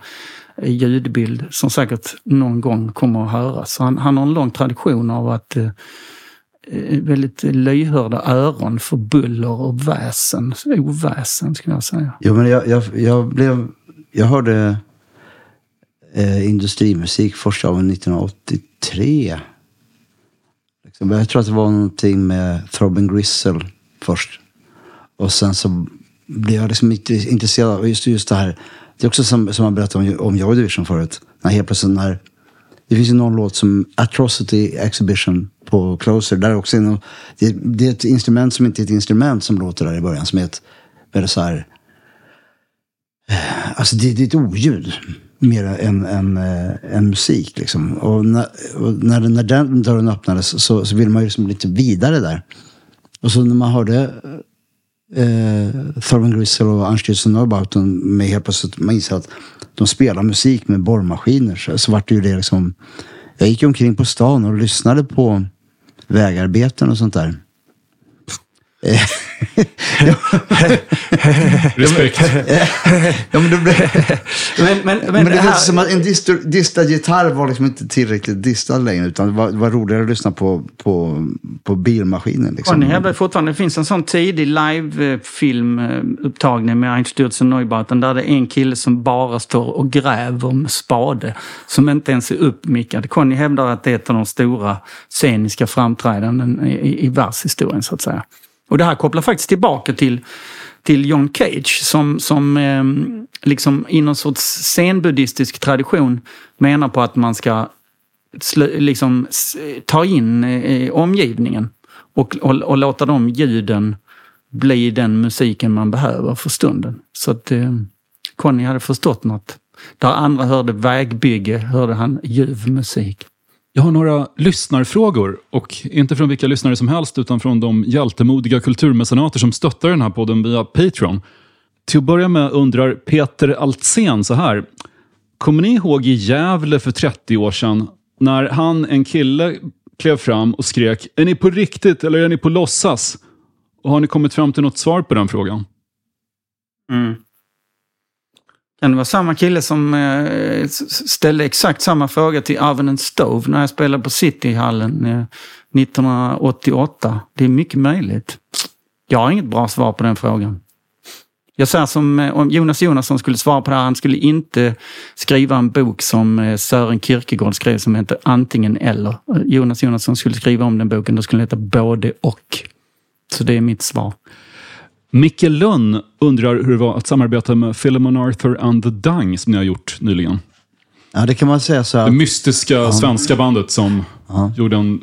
ljudbild som säkert någon gång kommer att höras. Så Han, han har en lång tradition av att eh, eh, väldigt lyhörda öron för buller och väsen, oväsen skulle jag säga. Jo, men jag, jag, jag blev... Jag hörde eh, industrimusik första gången 1983. Liksom, jag tror att det var någonting med Throbbing Gristle först. Och sen så blev jag liksom intresserad av just, just det här. Det är också som, som jag berättade om, om Joy Division förut. När helt plötsligt när... Det finns ju någon låt som Atrocity Exhibition på Closer. Där är någon, det, det är ett instrument som inte är ett instrument som låter där i början. Som är ett väldigt så här... Eh, alltså det, det är ett oljud mer än, än, äh, än musik. Liksom. Och när, och när, när den dörren öppnades så, så ville man ju liksom lite vidare där. Och så när man hörde eh, Thurman Gristle och Anstutz Norrbauten med helt plötsligt, man inser att de spelar musik med borrmaskiner. Så, så vart det ju det liksom. Jag gick omkring på stan och lyssnade på vägarbeten och sånt där. Eh, Respekt. ja, men det blev... Men, men, men, Men det det lät här, som att en distad gitarr var liksom inte tillräckligt distad längre. Utan det var, det var roligare att lyssna på, på, på bilmaskinen. Liksom. Conny hävdar fortfarande, det finns en sån tidig live-filmupptagning med Einstürzen Neubauten där det är en kille som bara står och gräver med spade. Som inte ens är uppmickad. Conny hävdar att det är ett av de stora sceniska framträdanden i, i, i världshistorien så att säga. Och det här kopplar faktiskt tillbaka till till John Cage som, som eh, liksom i någon sorts zenbuddhistisk tradition menar på att man ska liksom ta in eh, omgivningen och, och, och låta de ljuden bli den musiken man behöver för stunden. Så att eh, Conny hade förstått något. Där andra hörde vägbygge hörde han ljuv musik. Jag har några lyssnarfrågor och inte från vilka lyssnare som helst utan från de hjältemodiga kulturmecenater som stöttar den här podden via Patreon. Till att börja med undrar Peter Altsén så här. Kommer ni ihåg i Gävle för 30 år sedan när han, en kille, klev fram och skrek Är ni på riktigt eller är ni på låtsas? Och har ni kommit fram till något svar på den frågan? Mm. Kan det vara samma kille som eh, ställde exakt samma fråga till Arven Stove när jag spelade på Cityhallen eh, 1988? Det är mycket möjligt. Jag har inget bra svar på den frågan. Jag säger som eh, om Jonas Jonasson skulle svara på det här, han skulle inte skriva en bok som eh, Sören Kierkegaard skrev som heter Antingen eller. Jonas Jonasson skulle skriva om den boken, då skulle den heta Både och. Så det är mitt svar. Micke Lönn undrar hur det var att samarbeta med Philemon Arthur and the Dung som ni har gjort nyligen. Ja, det kan man säga så Det att... mystiska svenska bandet som gjorde en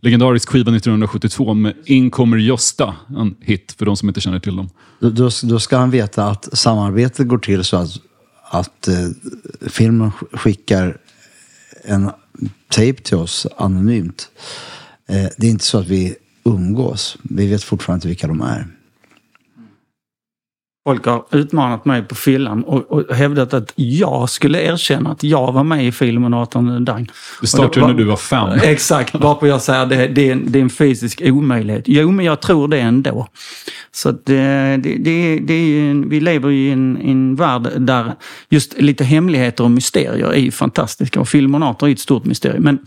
legendarisk skiva 1972 med In kommer Gösta. En hit för de som inte känner till dem. Då, då, ska han veta att samarbetet går till så att, att eh, filmen sk- skickar en tape till oss anonymt. Eh, det är inte så att vi umgås. Vi vet fortfarande inte vilka de är. Folk har utmanat mig på fyllan och, och hävdat att jag skulle erkänna att jag var med i filmen 18 Dang. Det startade när du var fem. Exakt, varpå jag säger att det, det, är en, det är en fysisk omöjlighet. Jo, men jag tror det ändå. Så att det, det, det, vi lever i en, en värld där just lite hemligheter och mysterier är fantastiska. Och filmonater är ett stort mysterium. Men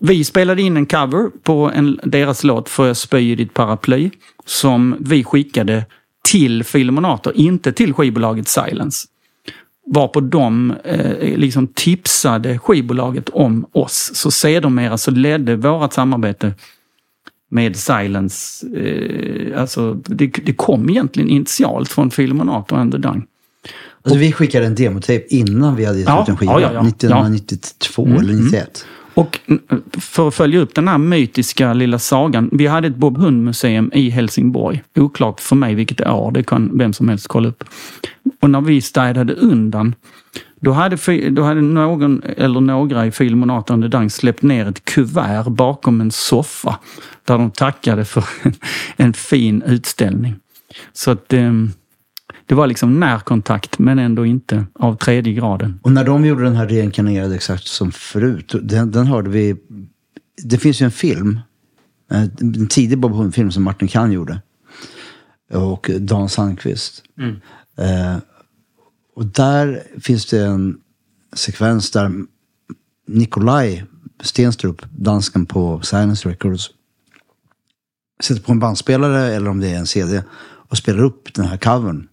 vi spelade in en cover på en, deras låt Får jag spy i ditt paraply? Som vi skickade till Filmonater, inte till skivbolaget Silence. Varpå de eh, liksom tipsade skivbolaget om oss. Så sedermera så ledde vårt samarbete med Silence, eh, alltså det, det kom egentligen initialt från Filmonater and the Dung. Alltså, vi skickade en demotape innan vi hade gett Ja, ut en skiva. ja, ja, ja. 1992 Mm, eller mm. Och mm, för att följa upp den här mytiska lilla sagan. Vi hade ett Bob Hund-museum i Helsingborg. Oklart för mig vilket år, det kan vem som helst kolla upp. Och när vi städade undan, då hade, då hade någon eller några i Filmonaten the Dang släppt ner ett kuvert bakom en soffa. Där de tackade för en, en fin utställning. Så att Eh, det var liksom närkontakt men ändå inte av tredje graden. Och när de gjorde den här reinkarnerade exakt som förut, den, den hörde vi... Det finns ju en film, eh, en tidig Bob Hund-film som Martin Kahn gjorde. Och Dan Sandqvist. Mm. Eh, och där finns det en sekvens där Nikolaj Stenstrup, dansken på Silence Records, sätter på en bandspelare eller om det är en CD och spelar upp den här covern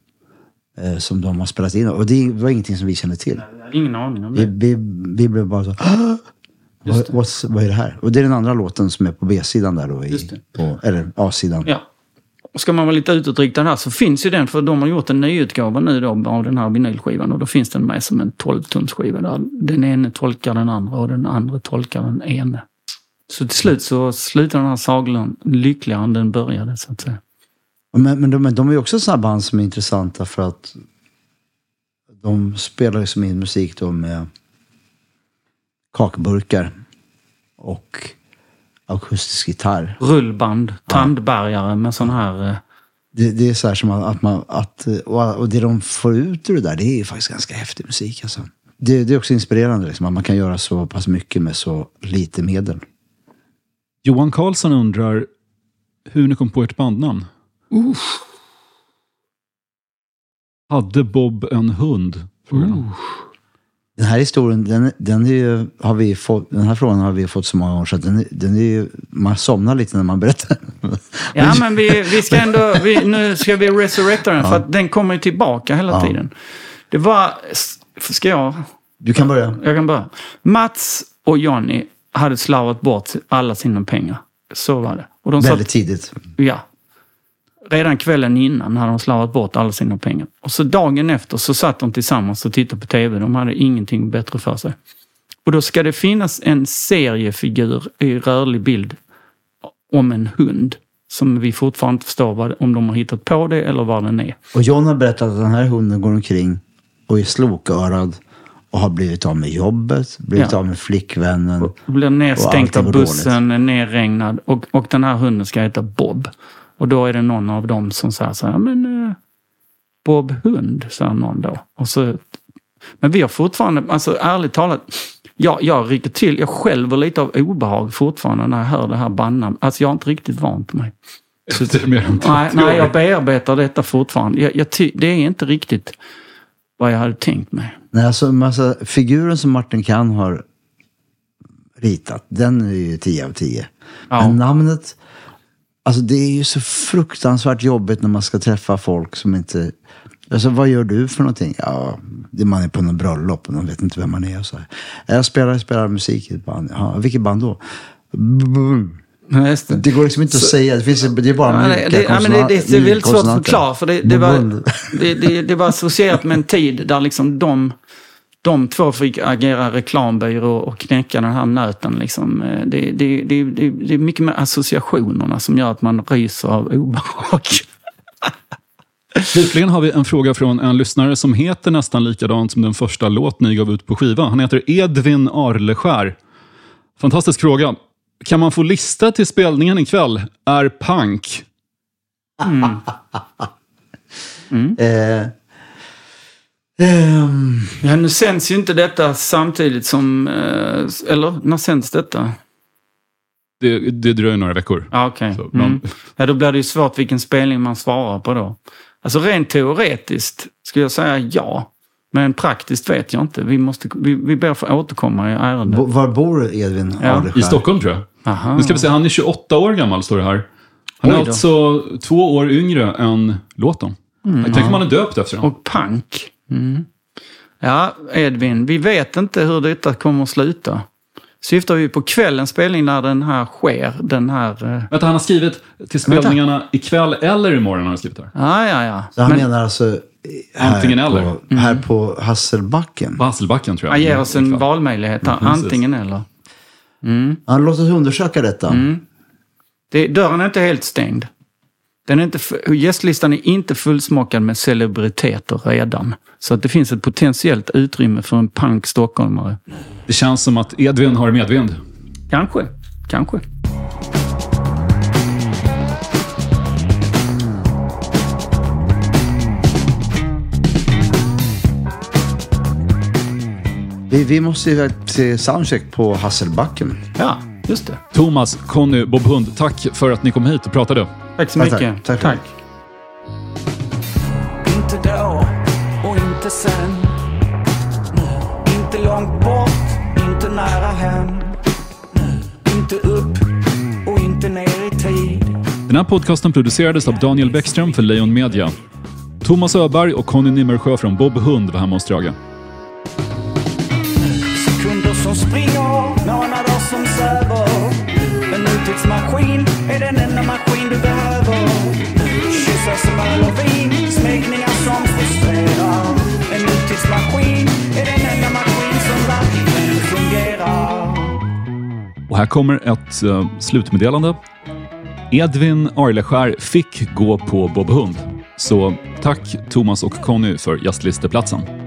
som de har spelat in. Och det var ingenting som vi kände till. Ingen aning om Vi, det. vi, vi blev bara så "Ah! vad, vad är det här? Och det är den andra låten som är på B-sidan där då. I, på, eller A-sidan. Ja. Och ska man vara lite utåtriktad här så finns ju den, för de har gjort en nyutgåva nu då av den här vinylskivan och då finns den med som en 12-tumsskiva där den ene tolkar den andra och den andra tolkar den ene. Så till slut så slutar den här sagan lyckligare än den började så att säga. Men, men, de, men de är ju också sådana band som är intressanta för att de spelar ju som in musik då med kakburkar och akustisk gitarr. Rullband, tandbärgare med sån här... eh, Det, det är så här som att, man, att, och, och det de får ut ur det där, det är ju faktiskt ganska häftig musik alltså. Det, det är också inspirerande liksom, att man kan göra så pass mycket med så lite medel. Johan Karlsson undrar hur ni kom på ert bandnamn. Hade Bob en hund? Han. Den här historien, den, den, är ju, har vi fått, den här frågan har vi fått så många gånger så att den, är- den är ju, man somnar lite när man berättar. Ja, men vi, vi ska ändå, vi, nu ska vi resurrecta den för att den kommer ju tillbaka hela Ja. tiden. Det var, ska jag? Du kan börja. Jag kan börja. Mats och Johnny hade slarvat bort alla sina pengar. Så var det. Och de Väldigt tidigt. Ja. Redan kvällen innan hade de slarvat bort alla sina pengar. Och så dagen efter så satt de tillsammans och tittade på TV. De hade ingenting bättre för sig. Och då ska det finnas en seriefigur i rörlig bild om en hund. Som vi fortfarande inte förstår vad, om de har hittat på det eller vad den är. Och John har berättat att den här hunden går omkring och är slokörad och har blivit av med jobbet, blivit Ja. av med flickvännen. Och blir nedstänkt av bussen, är nerregnad och, och den här hunden ska heta Bob. Och då är det någon av dem som säger så här, men eh, Bob hund, säger någon då. Och så, men vi har fortfarande, alltså ärligt talat, jag, jag rycker till, jag skälver lite av obehag fortfarande när jag hör det här bandnamnet. Alltså jag har inte riktigt vant mig. Efter mer än 30 Nej, nej, jag bearbetar detta fortfarande. Jag, jag ty, det är inte riktigt vad jag hade tänkt mig. Nej, alltså, massa, figuren som Martin Kahn har ritat, den är ju 10 av 10. Ja. Men namnet, alltså det är ju så fruktansvärt jobbigt när man ska träffa folk som inte... Alltså vad gör du för någonting? Ja, man är på någon bröllop och de vet inte vem man är och så här. Jag spelar, spelar musik i ett band. Ja, vilket band då? Det. Det går liksom inte att Så- säga. Det, finns, det är bara Ja, det, mjuka ja, men det, det, det är väldigt svårt att konsonanter. förklara. För det, det, var, det, det, det var associerat med en tid där liksom de, de två fick agera reklambyrå och knäcka den här nöten. Liksom. Eh, Det, det, det, det, det är mycket med associationerna som gör att man ryser av obehag. Slutligen har vi en fråga från en lyssnare som heter nästan likadant som den första låt ni gav ut på skiva. Han heter Edvin Arleskär. Fantastisk fråga. Kan man få lista till spelningen ikväll? Är punk? Eh, ehm, Ja, nu sänds ju inte detta samtidigt som... eh, Eller när sänds detta? Det, det dröjer några veckor. Ja, okej. Så, men- Mm. Ja, då blir det ju svårt vilken spelning man svarar på då. Alltså rent teoretiskt skulle jag säga ja. Men praktiskt vet jag inte. Vi, måste, vi, vi ber få återkomma i ärendet. bo- var bor Edvin Ja. I Stockholm tror jag. Aha. Nu ska vi se, han är 28 år gammal står det här. Han är alltså två år yngre än låten. Mm. Tänk om han är döpt efter honom. Och punk. Mm. Ja, Edvin, vi vet inte hur detta kommer att sluta. Syftar vi på kvällens spelning när den här sker? Den här... eh, Vänta, han har skrivit till spelningarna ikväll eller imorgon har han skrivit här. Ja, ja, ja. Så han Men- menar alltså här Antingen på, eller. Här på Hasselbacken. På Hasselbacken tror jag. Han ger oss en Ikväll. valmöjlighet. här. Mm. Antingen eller. Mm. Han låter oss undersöka detta. Mm. Det, dörren är inte helt stängd. Den är inte, gästlistan är inte fullsmockad med celebriteter redan. Så att det finns ett potentiellt utrymme för en punk stockholmare. Det känns som att Edvin har medvind. Kanske. Kanske. Vi, vi måste ju till soundcheck på Hasselbacken. Ja, just det. Thomas, Conny, Bob Hund, tack för att ni kom hit och pratade. Tack så Tack, mycket. tack. Tack. Inte då och inte sen. Inte långt bort, inte nära hem. Inte upp och inte ner i tid. Den här podcasten producerades av Daniel Bäckström för Lejon Media. Thomas Öberg och Conny Nimmersjö från Bob Hund var hemma hos Strage. Sekunder som springer, En är den enda maskin du behöver. Kyssar som öl smekningar som frustrerar. En nutidsmaskin är den enda maskin som verkligen fungerar. Och här kommer ett uh, slutmeddelande. Edvin Arleskär fick gå på Bob Hund. Så tack Thomas och Conny för gästlisteplatsen.